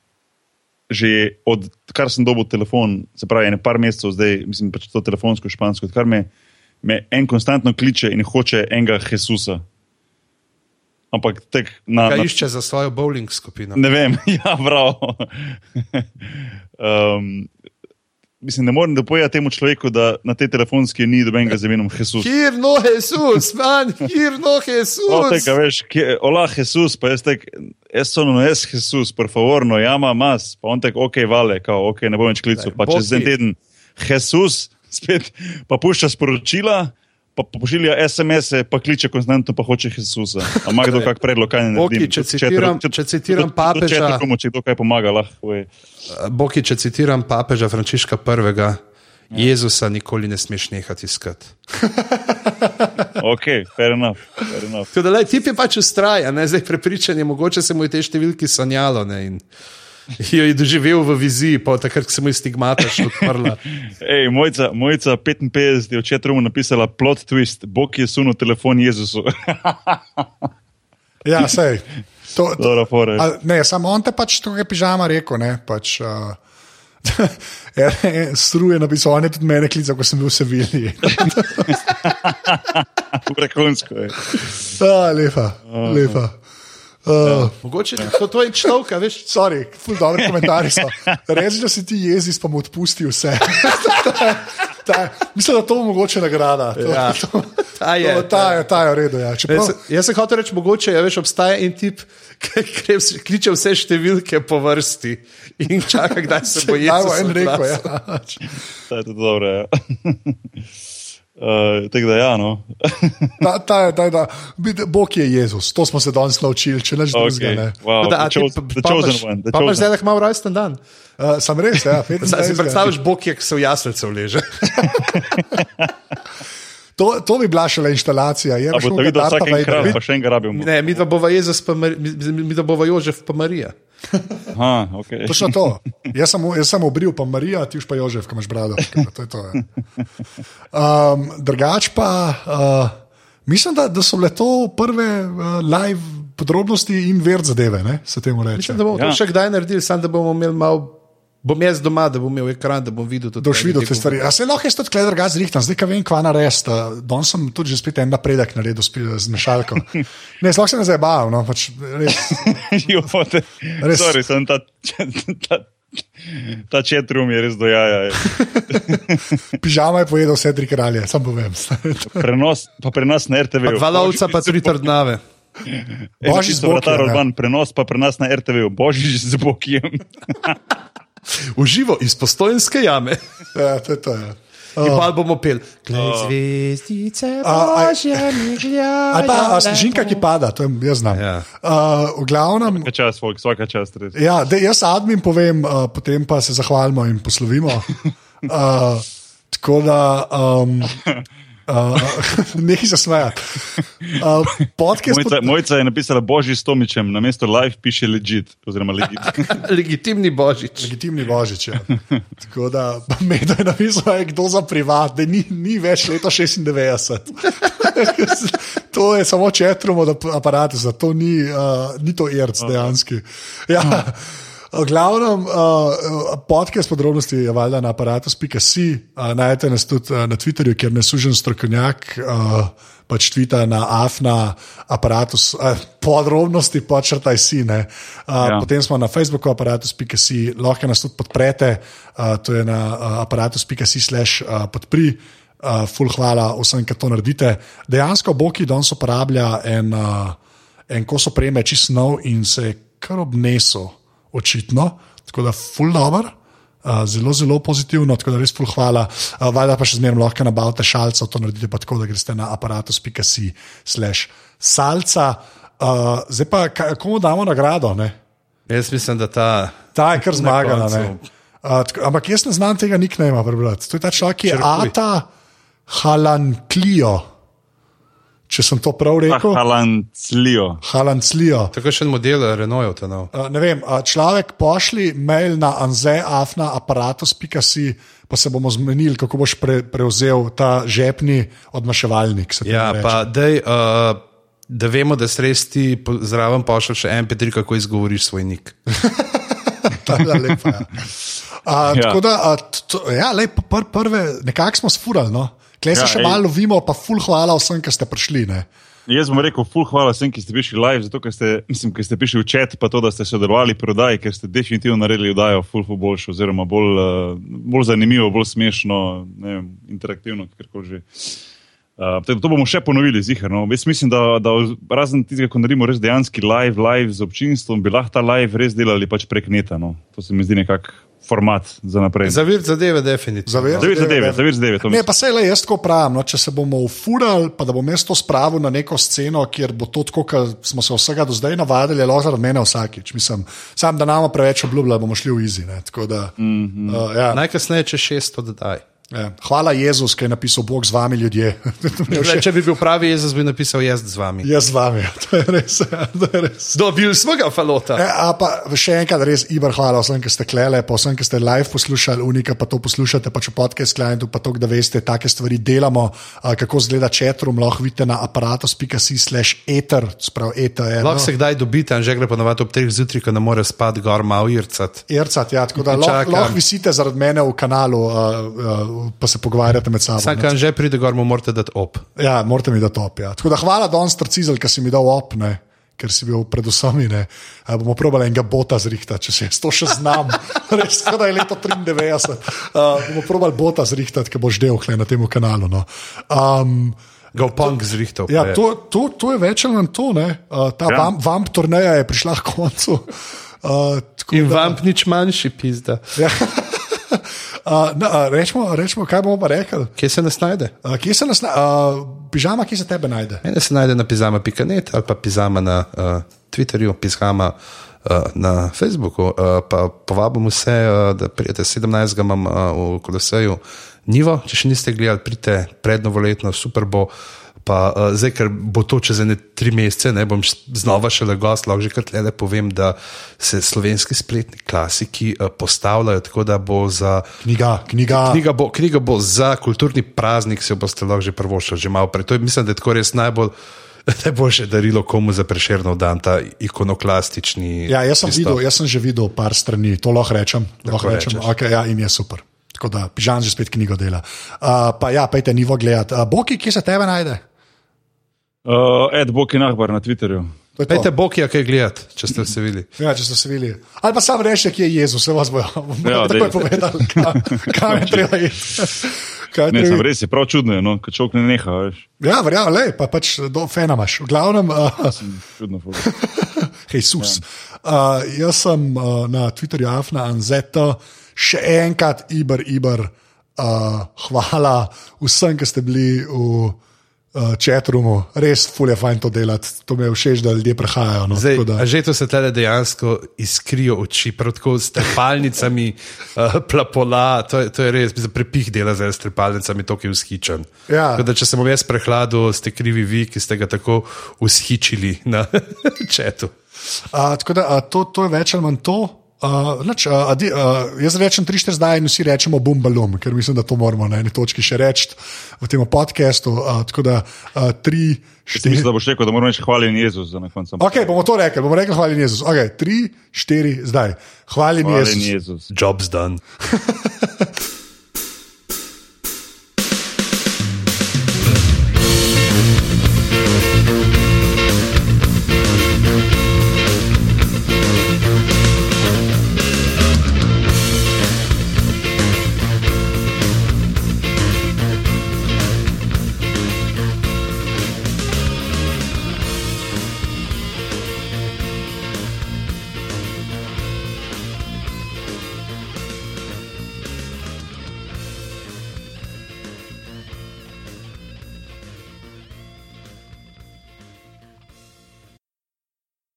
že od kar sem dobil telefon, se pravi, ene par mesecev zdaj, mislim, pač to telefonsko špansko, kar me, me en konstantno kliče in hoče enega Jesusa. Ampak tek na. Kaj na išče za svojo bowling skupino? ne vem, ja, prav. um, mislim, ne morem da povedati temu človeku, da na tej telefonski ni dobenega z imenom Jezus. Kjer no, Jezus, man, kjer no, Jezus. No, tega, veš, kje, hola, Jezus, pa jaz tek, jaz sem no, jaz Jezus, por favor, no, jama, mas, pa on tek, ok, vale, kao, ok, ne bom več klical, pa čez en teden, Jezus, spet, pa pušča sporočila, pa pošilja SMS-e, pa kliče konstantno, pa hoče Jezusa. A ima kdo kak predlog, kaj ne Boki, naredim? če Tudi citiram- tudi- če citiram tudi- tudi papeža- Če komu, če kdo kaj pomaga, lahko je. Boki, če citiram papeža Frančiška I. Jezusa nikoli ne smeš nehati iskati. Ok, fair enough. Fair enough. Da, lej, tip je pač ustraja, ne zdaj prepričanje, mogoče se mu je te številke sanjalo ne, in jo je doživel v viziji, pa takrat, ko se mu je stigmata še odprla. Ej, mojca, mojca 55 je v četrumu napisala plot twist, Bog je sunil telefon Jezusu. ja, sej. To, to, je. a, ne, samo on te pač tukaj pižama rekel. Ne, pač, uh, Struje napisal, on je tudi mene klical, ko sem bil v Sevilji. Vrhunsko je. A, lepa, lepa. Uh, Mogoče to, to je človek, veš. sorry, ful dobri komentarji so. Reči, da si ti jeziš, pa mu odpusti vse. ta, mislim, da to bo mogoče nagrada. To, Ja. to, Ta je, to, ta, je, ta je v redu. Ja. Jaz, Čeprav, se- jaz sem hotel reči, mogoče ja, veš, obstaja en tip, ki kliče vse številke po vrsti in čaka, kdaj se bo bo Jezus en rekel. Ja. Ta je tudi dobro. Ja. Uh, tako da, ja, no. Ta, ta, je- ta, je- ta, Bid- Bog je Jezus, to smo se danes naučili, če neč drugega. okay. Ne. wow, Da, ti chosen, pa- imaš- zdaj, da imamo rojsten dan. Uh, sem res, ja, Zdaj si 25. predstavljaš, Bog je, ki se v jaslice vleže. To, to bi bila šele instalacija. Je A bo to videl vsak en kraj, pa še enega rabimo. Ne, mi da bova Jezus, pa Mar, mi, mi da bova Jožef, pa Marija. Aha, okay. Točno to. Jaz sem, jaz sem obril, pa Marija, ti už pa Jožef, ki imaš brado. To je to, ja. um, drugač pa, uh, mislim, da, da so bile to prve uh, live podrobnosti in ver zadeve, ne, se temu reče. Mislim, da bomo. Ja. to še kdaj naredili, samo da bomo imeli malo. Bom jaz doma, da bom imel ekran, da bom videl to. Da boš videl te stvari. A se lahko jaz tudi kledar ga zrihtam, zdaj ka vem, kva narediti. Danes sem tudi že spet en napredek naredil z mešalko. Ne, sploh se ne zabavam, no, pač res. Jo, te, Res. sorry, sem ta, ta, ta chatroom je res dojaja. Pižama je povedal vse tri kralje, sam povem. Prenos, pa pri nas na RTV. Dva lovca, pa tri trdnave. Božič z Božič Bokijem, ja. Urban, prenos pa pri nas na RTV, Božič z Bokijem. Uživo iz postojnske jame. Ja, to je to. Ja. In pa bomo pel. Glej, zvezdice, A, a- božje, miglja. Ali pa snežinka, ki pada, to je, jaz znam. Ja. Uh, v glavnem, Vsaka čast, folk, vsaka čast. Res. ja, dej, jaz admin povem, uh, potem pa se zahvalimo in poslovimo. Uh, tako da, um, uh, nekaj se smeja. Uh, podcast Mojca, Mojca je napisala Božji s Tomičem, na mesto live piše legit. Oziroma legit. Legitimni božič. Legitimni božič. Ja. Tako da, medo je napisal, je kdo za privat, da ni, ni več leta 96. to je samo četrum od ap- aparata, to ni, uh, ni to IRC dejansko. Ja. Glavnem, uh, podcast podrobnosti je valjda na aparatu.com, uh, najdete nas tudi uh, na Twitterju, kjer ne sužen strokovnjak. Uh, Pač tvita na afna aparatus, eh, podrobnosti, počrtaj si. Uh, ja. Potem smo na Facebooku, aparatus.si, lahko nas tudi podprete, uh, to je na uh, aparatus.si, slash uh, podpri. Uh, ful, hvala vsem, ki to naredite. Dejansko Boki danes uporablja en, uh, en kos opreme, čist nov in se je kar obnesel, očitno. Tako da, ful dobro. Uh, zelo, zelo pozitivno, tako da res ful hvala. Uh, Valjda pa še zmeraj lahko nabavite šalca, to naredite pa tako, da greste na aparatus.si slash salca. Uh, zdaj pa, komu damo nagrado? Ne? Jaz mislim, da ta. Ta je kar zmagala. Uh, tako, ampak jaz ne znam tega niknema prebrati. To je ta človek, ki je Črkuj. Ata Halanklio. Če sem to prav rekel, Halanclijo. Halanclio. Tako še en model Renault ta nov. Uh, ne vem, uh, človek pošli mail na anzeafnaaparatus.si, pa se bomo zmenili, kako boš pre, prevzel ta žepni odmaševalnik. Ja, pa dej, uh, da vemo, da res ti zraven pošleš še MP3, kako izgovoriš svoj nik. Ta je lepa. Ja. Uh, ja. Tako da, uh, to, ja, lej, pr, prve, nekako smo sfurali. No? Klej se ja, še ej. malo lovimo, pa ful hvala vsem, ki ste prišli. Ne? Jaz bom rekel, ful, hvala vsem, ki ste prišli live, zato ker ste, mislim, ker ste prišli v čat, pa to, da ste sodelovali pri oddaji, ker ste definitivno naredili oddajo ful, ful boljšo, oziroma bolj, uh, bolj zanimivo, bolj smešno, ne vem, interaktivno, kakorkoli že. Uh, to bomo še ponovili, ziharno. Jaz mislim, da, da razen tistega, ko naredimo res dejanski live, live z občinstvom, bi lahko ta live res delali pač prek neta. No. To se mi zdi nekak format za naprej. Zavir zadeve, definitivno. Zavir Zavir zadeve, zavir zadeve. Ne, pa se le jaz tako pravim. No, če se bomo ufurali, pa da bom jaz to spravil na neko sceno, kjer bo to tako, kot smo se vsega do zdaj navadili, je lahko mene vsakič. Mislim, sam da nam preveč obljubljamo, bomo šli v izi. Ne, da, mm -hmm. uh, ja. Najkasneje, če šest oddaj. Ja. Hvala Jezus, ki je napisal Bog z vami, ljudje. Le, če bi bil pravi Jezus, bi napisal jaz z vami. Jaz z vami, ja, to je res. Ja, to je res. Dobil smo ga, falota. E, a pa še enkrat, res, Ibr, hvala vsem, ki ste klele, pa vsem, ki ste live poslušali, unika pa to poslušate, pa če podcast klientu, pa to, da veste, take stvari delamo, a, kako zgleda četrum, lahko vidite na aparatus.si slash eter, sprav eter. Lahko se kdaj dobite, že gre ponovadi ob treh zjutraj, ko ne more spati gor, malo ircat. Ircat, ja, tako da lahko lah visite zaradi mene v kanalu, a, a, pa se pogovarjate med sabo. Vsak, ki že pride gor, mu morate dati op. Ja, morate mi dati top. Ja. Tako da hvala, Don Strcizel, ki si mi dal op, ne, ker si bil predvsem. Ne. A, bomo probali enega bota zrihtati, če se jaz to še znam. Res, tako da je leto 93. Uh, bomo probali bota zrihtati, ki boš del na tem kanalu. No. Um, Ga v punk zrihtov. ja, to, to, to je več ali manj to. ne. Uh, ta Ja. vamp, vamp turneja je prišla k koncu. Uh, In da- vamp nič manjši, pizda. Ja. Uh, uh, rečemo, rečemo, kaj bomo pa rekli. Kje se nas najde? Uh, kje se nas, na- uh, pižama, kje se tebe najde? Mene se najde na pizama.net ali pa pizama na uh, Twitterju, pizama na Facebooku. Pa povabim vse, da pridete 17. imam v Koloseju Nivo, če še niste gledali, pridite prednovoletno, super bo. Pa uh, zdaj, ker bo to čez ene tri mesece, ne bom znova šele gost, lahko že kar tle povem, da se slovenski spletni klasiki uh, postavljajo tako, da bo za Knjiga, knjiga. Knjiga bo, knjiga bo za kulturni praznik, jo boste lahko že prvošali, že malo prej. To je, mislim, da je tako res najbolj. Najboljše darilo komu za preširno dan, ta ikonoklastični. Ja, jaz sem, pristop. videl, jaz sem že videl par strani, to lahko rečem. Lahko rečem. rečeš. Okay, ja, in je super. Tako da, pižam že spet knjigo dela. Uh, pa ja, pejte nivo gledati. Uh, Boki, kje se tebe najde? Uh, Ed Boki Nahbar na Twitterju. Pejte Bokija, kaj gledati, če ste se videli. Ja, če ste se videli. Ali pa sam rešite, kje je Jezus, se vas bojo. Ja, Ja, tako je povedal, kam, je treba iti. Kaj Ne, sem res je prav čudno, je, no, ko človek ne neha, veš. Ja, verjamem, le, pa pač do fena imaš. V glavnem, uh, Čudno. Jezus. Uh, jaz sem uh, na Twitterju Afna Anzeta, še enkrat Iber, Iber. Uh, hvala vsem, ki ste bili v uh, četrumu, res fulje fajn to delati. To mi je všeč, da ljudje prehajajo. No, Zdaj, da- a že to se tele dejansko iskrijo oči, prav tako s trepalnicami, uh, plapola, to je, to je res, za prepih dela s trepalnicami, to je vzhičen. Ja. Da, če se bom jaz prehladil, ste krivi vi, ki ste ga tako vzhičili na četu. Uh, tako da uh, to, to je več ali manj to. Uh, nač, uh, adi, uh, jaz rečem 3-4 zdaj in vsi rečemo bum balum, ker mislim, da to moramo na eni točki še reči v tem podkastu. Uh, tako da 3, Jaz Mislim, da boš rekel, da moramo reči hvaljen Jezus za na koncu. Ok, bomo to rekli, bomo rekli hvala Jezus. Ok, 3, 4, zdaj. Hvala Hvaljen Jezus. Jezus. Jobs done.